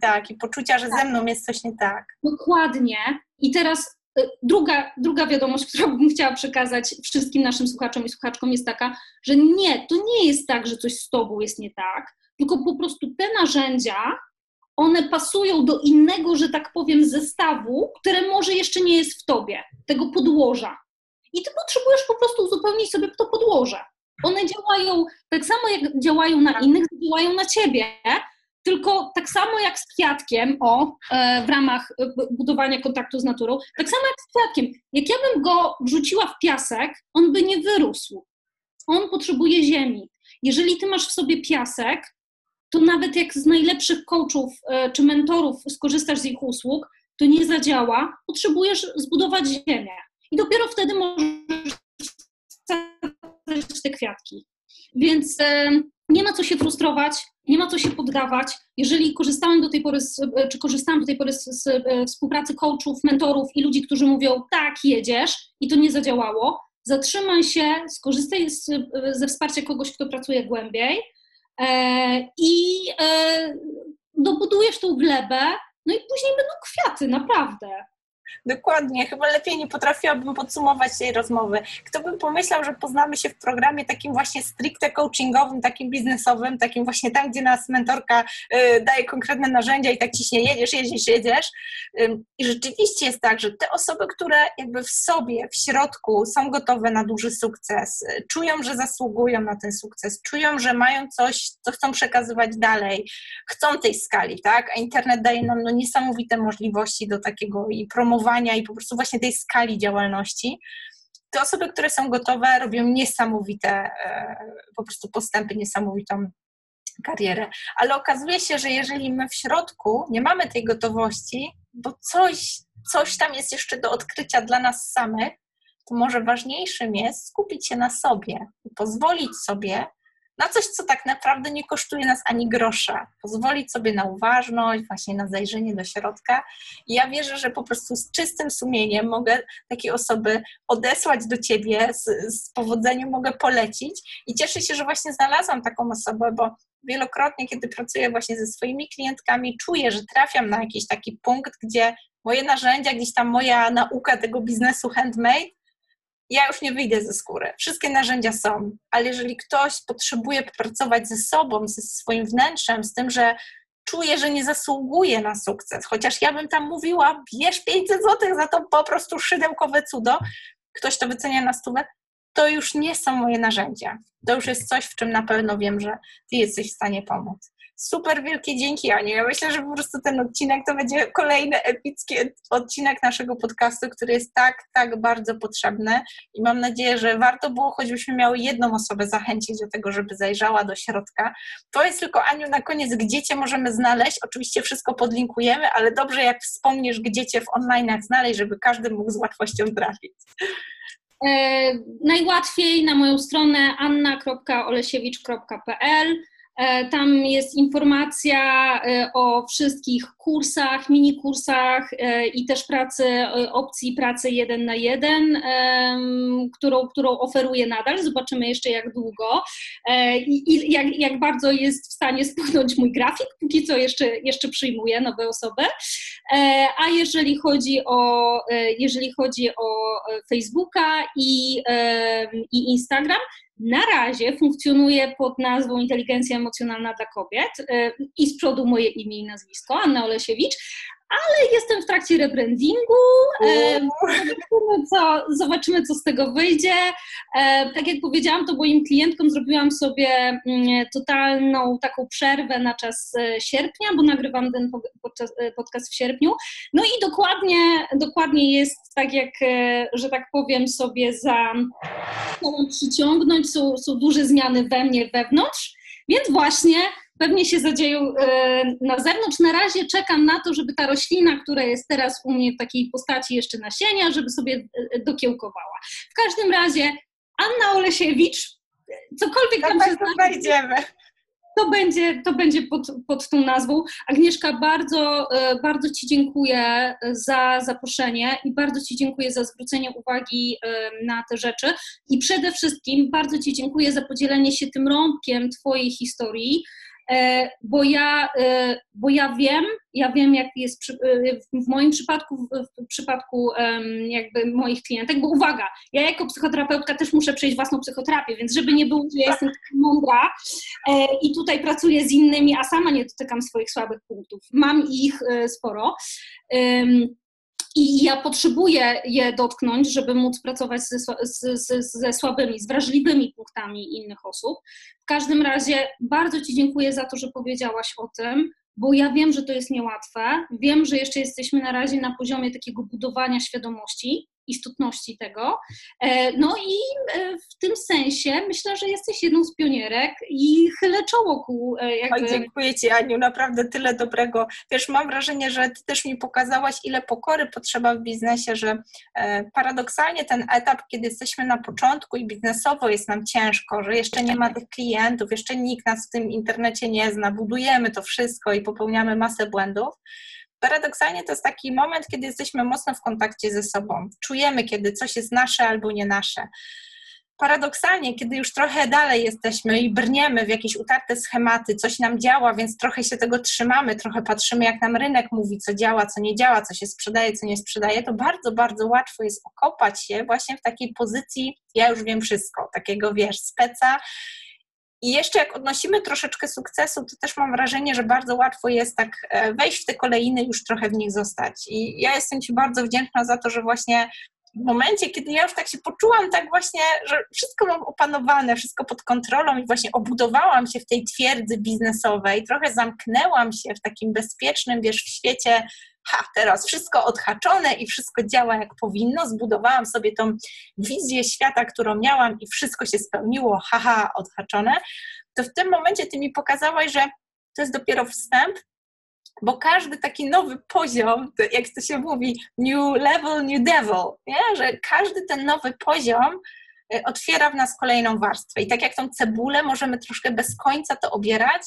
Tak, i poczucia, że tak. ze mną jest coś nie tak. Dokładnie. I teraz e, druga, druga wiadomość, którą bym chciała przekazać wszystkim naszym słuchaczom i słuchaczkom jest taka, że nie, to nie jest tak, że coś z tobą jest nie tak, tylko po prostu te narzędzia one pasują do innego, że tak powiem, zestawu, które może jeszcze nie jest w tobie, tego podłoża. I ty potrzebujesz po prostu uzupełnić sobie to podłoże. One działają tak samo, jak działają na innych, działają na ciebie, tylko tak samo jak z kwiatkiem, o, e, w ramach e, budowania kontaktu z naturą, tak samo jak z kwiatkiem. Jak ja bym go wrzuciła w piasek, on by nie wyrósł. On potrzebuje ziemi. Jeżeli ty masz w sobie piasek, to nawet jak z najlepszych coachów e, czy mentorów skorzystasz z ich usług, to nie zadziała, potrzebujesz zbudować ziemię. I dopiero wtedy możesz te kwiatki. Więc e, nie ma co się frustrować, nie ma co się poddawać. Jeżeli korzystałem do tej pory, z, e, czy korzystałam do tej pory z, z współpracy coachów, mentorów i ludzi, którzy mówią, tak, jedziesz i to nie zadziałało, zatrzymaj się, skorzystaj z, ze wsparcia kogoś, kto pracuje głębiej, i e, dobudujesz tą glebę, no i później będą kwiaty, naprawdę. Dokładnie, chyba lepiej nie potrafiłabym podsumować tej rozmowy. Kto by pomyślał, że poznamy się w programie takim właśnie stricte coachingowym, takim biznesowym, takim właśnie tam, gdzie nas mentorka y, daje konkretne narzędzia i tak ciśnie, jedziesz, jedziesz, jedziesz. I rzeczywiście jest tak, że te osoby, które jakby w sobie, w środku są gotowe na duży sukces, y, czują, że zasługują na ten sukces, czują, że mają coś, co chcą przekazywać dalej, chcą tej skali, tak? A internet daje nam no, niesamowite możliwości do takiego i i po prostu właśnie tej skali działalności, te osoby, które są gotowe, robią niesamowite e, po prostu postępy, niesamowitą karierę. Ale okazuje się, że jeżeli my w środku nie mamy tej gotowości, bo coś, coś tam jest jeszcze do odkrycia dla nas samych, to może ważniejszym jest skupić się na sobie i pozwolić sobie na coś, co tak naprawdę nie kosztuje nas ani grosza. Pozwolić sobie na uważność, właśnie na zajrzenie do środka. I ja wierzę, że po prostu z czystym sumieniem mogę takie osoby odesłać do ciebie, z, z powodzeniem mogę polecić. I cieszę się, że właśnie znalazłam taką osobę, bo wielokrotnie, kiedy pracuję właśnie ze swoimi klientkami, czuję, że trafiam na jakiś taki punkt, gdzie moje narzędzia, gdzieś tam moja nauka tego biznesu handmade, ja już nie wyjdę ze skóry. Wszystkie narzędzia są, ale jeżeli ktoś potrzebuje popracować ze sobą, ze swoim wnętrzem, z tym, że czuje, że nie zasługuje na sukces, chociaż ja bym tam mówiła, bierz 500 zł za to po prostu szydełkowe cudo, ktoś to wycenia na stówę, to już nie są moje narzędzia. To już jest coś, w czym na pewno wiem, że Ty jesteś w stanie pomóc. Super wielkie dzięki, Aniu. Ja myślę, że po prostu ten odcinek to będzie kolejny epicki odcinek naszego podcastu, który jest tak, tak bardzo potrzebny i mam nadzieję, że warto było, choćbyśmy miały jedną osobę zachęcić do tego, żeby zajrzała do środka. To jest tylko, Aniu, na koniec, gdzie Cię możemy znaleźć. Oczywiście wszystko podlinkujemy, ale dobrze jak wspomnisz, gdzie Cię w online'ach znaleźć, żeby każdy mógł z łatwością trafić. E, najłatwiej na moją stronę anna.olesiewicz.pl tam jest informacja e, o wszystkich kursach, mini kursach e, i też pracy, opcji pracy jeden na jeden, którą, którą oferuję nadal. Zobaczymy jeszcze jak długo i jak, jak bardzo jest w stanie spłynąć mój grafik. Póki co jeszcze, jeszcze przyjmuję nowe osoby. A jeżeli chodzi o, jeżeli chodzi o Facebooka i, i Instagram, na razie funkcjonuje pod nazwą Inteligencja Emocjonalna dla Kobiet y, i z przodu moje imię i nazwisko, Anna Olesiewicz, ale jestem w trakcie rebrandingu. Zobaczymy co, zobaczymy, co z tego wyjdzie. Tak jak powiedziałam, to moim klientkom zrobiłam sobie mm, totalną taką przerwę na czas e, sierpnia, bo nagrywam ten e, podcast w sierpniu. No i dokładnie, dokładnie jest tak, jak, e, że tak powiem, sobie za przyciągnąć. Są, są duże zmiany we mnie wewnątrz, więc właśnie pewnie się zadzieją e, na zewnątrz. Na razie czekam na to, żeby ta roślina, która jest teraz u mnie w takiej postaci jeszcze nasienia, żeby sobie e, dokiełkowała. W każdym razie Anna Olesiewicz, cokolwiek tam się znajdziemy. To będzie, to będzie pod, pod tą nazwą. Agnieszka, bardzo, e, bardzo Ci dziękuję za zaproszenie i bardzo Ci dziękuję za zwrócenie uwagi na te rzeczy. I przede wszystkim bardzo Ci dziękuję za podzielenie się tym rąbkiem Twojej historii, E, bo ja, e, bo ja wiem, ja wiem, jak jest przy, e, w moim przypadku, w przypadku jakby moich klientek, bo uwaga, ja jako psychoterapeutka też muszę przejść własną psychoterapię, więc żeby nie było, że ja jestem mądra i tutaj pracuję z innymi, a sama nie dotykam swoich słabych punktów. Mam ich sporo. I ja potrzebuję je dotknąć, żeby móc pracować ze, ze, ze, słabymi, z wrażliwymi punktami innych osób. W każdym razie bardzo Ci dziękuję za to, że powiedziałaś o tym, bo ja wiem, że to jest niełatwe. Wiem, że jeszcze jesteśmy na razie na poziomie takiego budowania świadomości, istotności tego. E, no i e, w tym sensie myślę, że jesteś jedną z pionierek i chylę czoło ku e, jakby... Oj, dziękuję Ci Aniu, naprawdę tyle dobrego. Wiesz, mam wrażenie, że Ty też mi pokazałaś, ile pokory potrzeba w biznesie, że paradoksalnie ten etap, kiedy jesteśmy na początku i biznesowo jest nam ciężko, że jeszcze nie ma tych klientów, jeszcze nikt nas w tym internecie nie zna, budujemy to wszystko i popełniamy masę błędów, paradoksalnie to jest taki moment, kiedy jesteśmy mocno w kontakcie ze sobą. Czujemy, kiedy coś jest nasze albo nie nasze. Paradoksalnie, kiedy już trochę dalej jesteśmy i brniemy w jakieś utarte schematy, coś nam działa, więc trochę się tego trzymamy, trochę patrzymy, jak nam rynek mówi, co działa, co nie działa, co się sprzedaje, co nie sprzedaje, to bardzo, bardzo łatwo jest okopać się właśnie w takiej pozycji, ja już wiem wszystko, takiego wiesz, speca i jeszcze jak odnosimy troszeczkę sukcesu, to też mam wrażenie, że bardzo łatwo jest tak e, wejść w te kolejny, już trochę w nich zostać. I ja jestem Ci bardzo wdzięczna za to, że właśnie w momencie, kiedy ja już tak się poczułam, tak właśnie, że wszystko mam opanowane, wszystko pod kontrolą i właśnie obudowałam się w tej twierdzy biznesowej, trochę zamknęłam się w takim bezpiecznym, wiesz, w świecie ha, teraz wszystko odhaczone i wszystko działa jak powinno, zbudowałam sobie tą wizję świata, którą miałam i wszystko się spełniło, haha, odhaczone, to w tym momencie ty mi pokazałaś, że to jest dopiero wstęp, bo każdy taki nowy poziom, jak to się mówi, new level, new devil, nie? że każdy ten nowy poziom y, otwiera w nas kolejną warstwę. I tak jak tą cebulę możemy troszkę bez końca to obierać,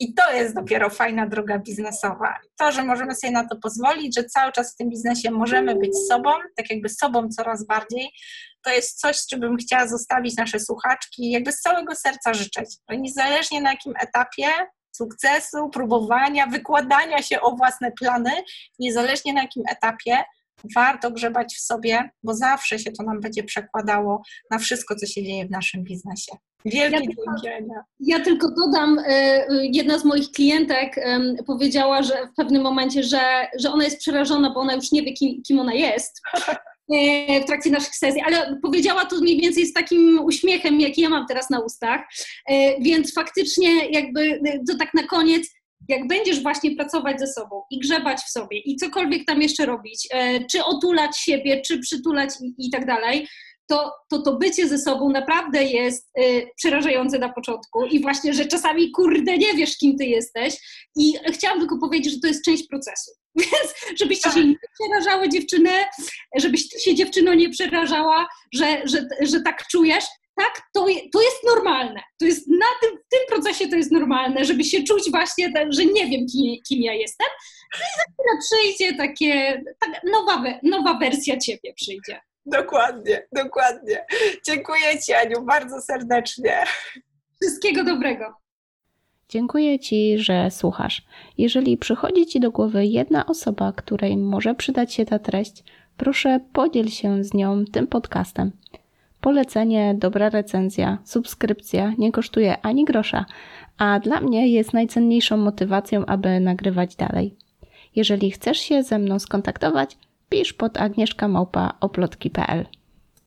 I to jest dopiero fajna droga biznesowa. To, że możemy sobie na to pozwolić, że cały czas w tym biznesie możemy być sobą, tak jakby sobą coraz bardziej, to jest coś, z czym bym chciała zostawić nasze słuchaczki, jakby z całego serca życzeć. Niezależnie na jakim etapie sukcesu, próbowania, wykładania się o własne plany, niezależnie na jakim etapie, warto grzebać w sobie, bo zawsze się to nam będzie przekładało na wszystko, co się dzieje w naszym biznesie. Wielkie ja, Ja tylko dodam, e, jedna z moich klientek powiedziała, że w pewnym momencie, że, że ona jest przerażona, bo ona już nie wie, kim, kim ona jest [LAUGHS] e, w trakcie naszych sesji, ale powiedziała to mniej więcej z takim uśmiechem, jaki ja mam teraz na ustach, e, więc faktycznie jakby to tak na koniec, jak będziesz właśnie pracować ze sobą i grzebać w sobie i cokolwiek tam jeszcze robić, czy otulać siebie, czy przytulać i, i tak dalej, to, to to bycie ze sobą naprawdę jest y, przerażające na początku i właśnie, że czasami kurde nie wiesz, kim ty jesteś i chciałam tylko powiedzieć, że to jest część procesu. [LAUGHS] Więc żebyście się tak. nie przerażały dziewczyny, żebyś ty się dziewczyno nie przerażała, że, że, że tak czujesz, tak, to, to jest normalne. To jest na tym, w tym procesie to jest normalne, żeby się czuć właśnie, tak, że nie wiem, kim, kim ja jestem. No i za chwilę przyjdzie takie, tak, nowa, nowa wersja ciebie przyjdzie. Dokładnie, dokładnie. Dziękuję Ci, Aniu, bardzo serdecznie. Wszystkiego dobrego. Dziękuję Ci, że słuchasz. Jeżeli przychodzi Ci do głowy jedna osoba, której może przydać się ta treść, proszę podziel się z nią tym podcastem. Polecenie, dobra recenzja, subskrypcja nie kosztuje ani grosza, a dla mnie jest najcenniejszą motywacją, aby nagrywać dalej. Jeżeli chcesz się ze mną skontaktować, pisz pod agnieszkamałpa.oplotki.pl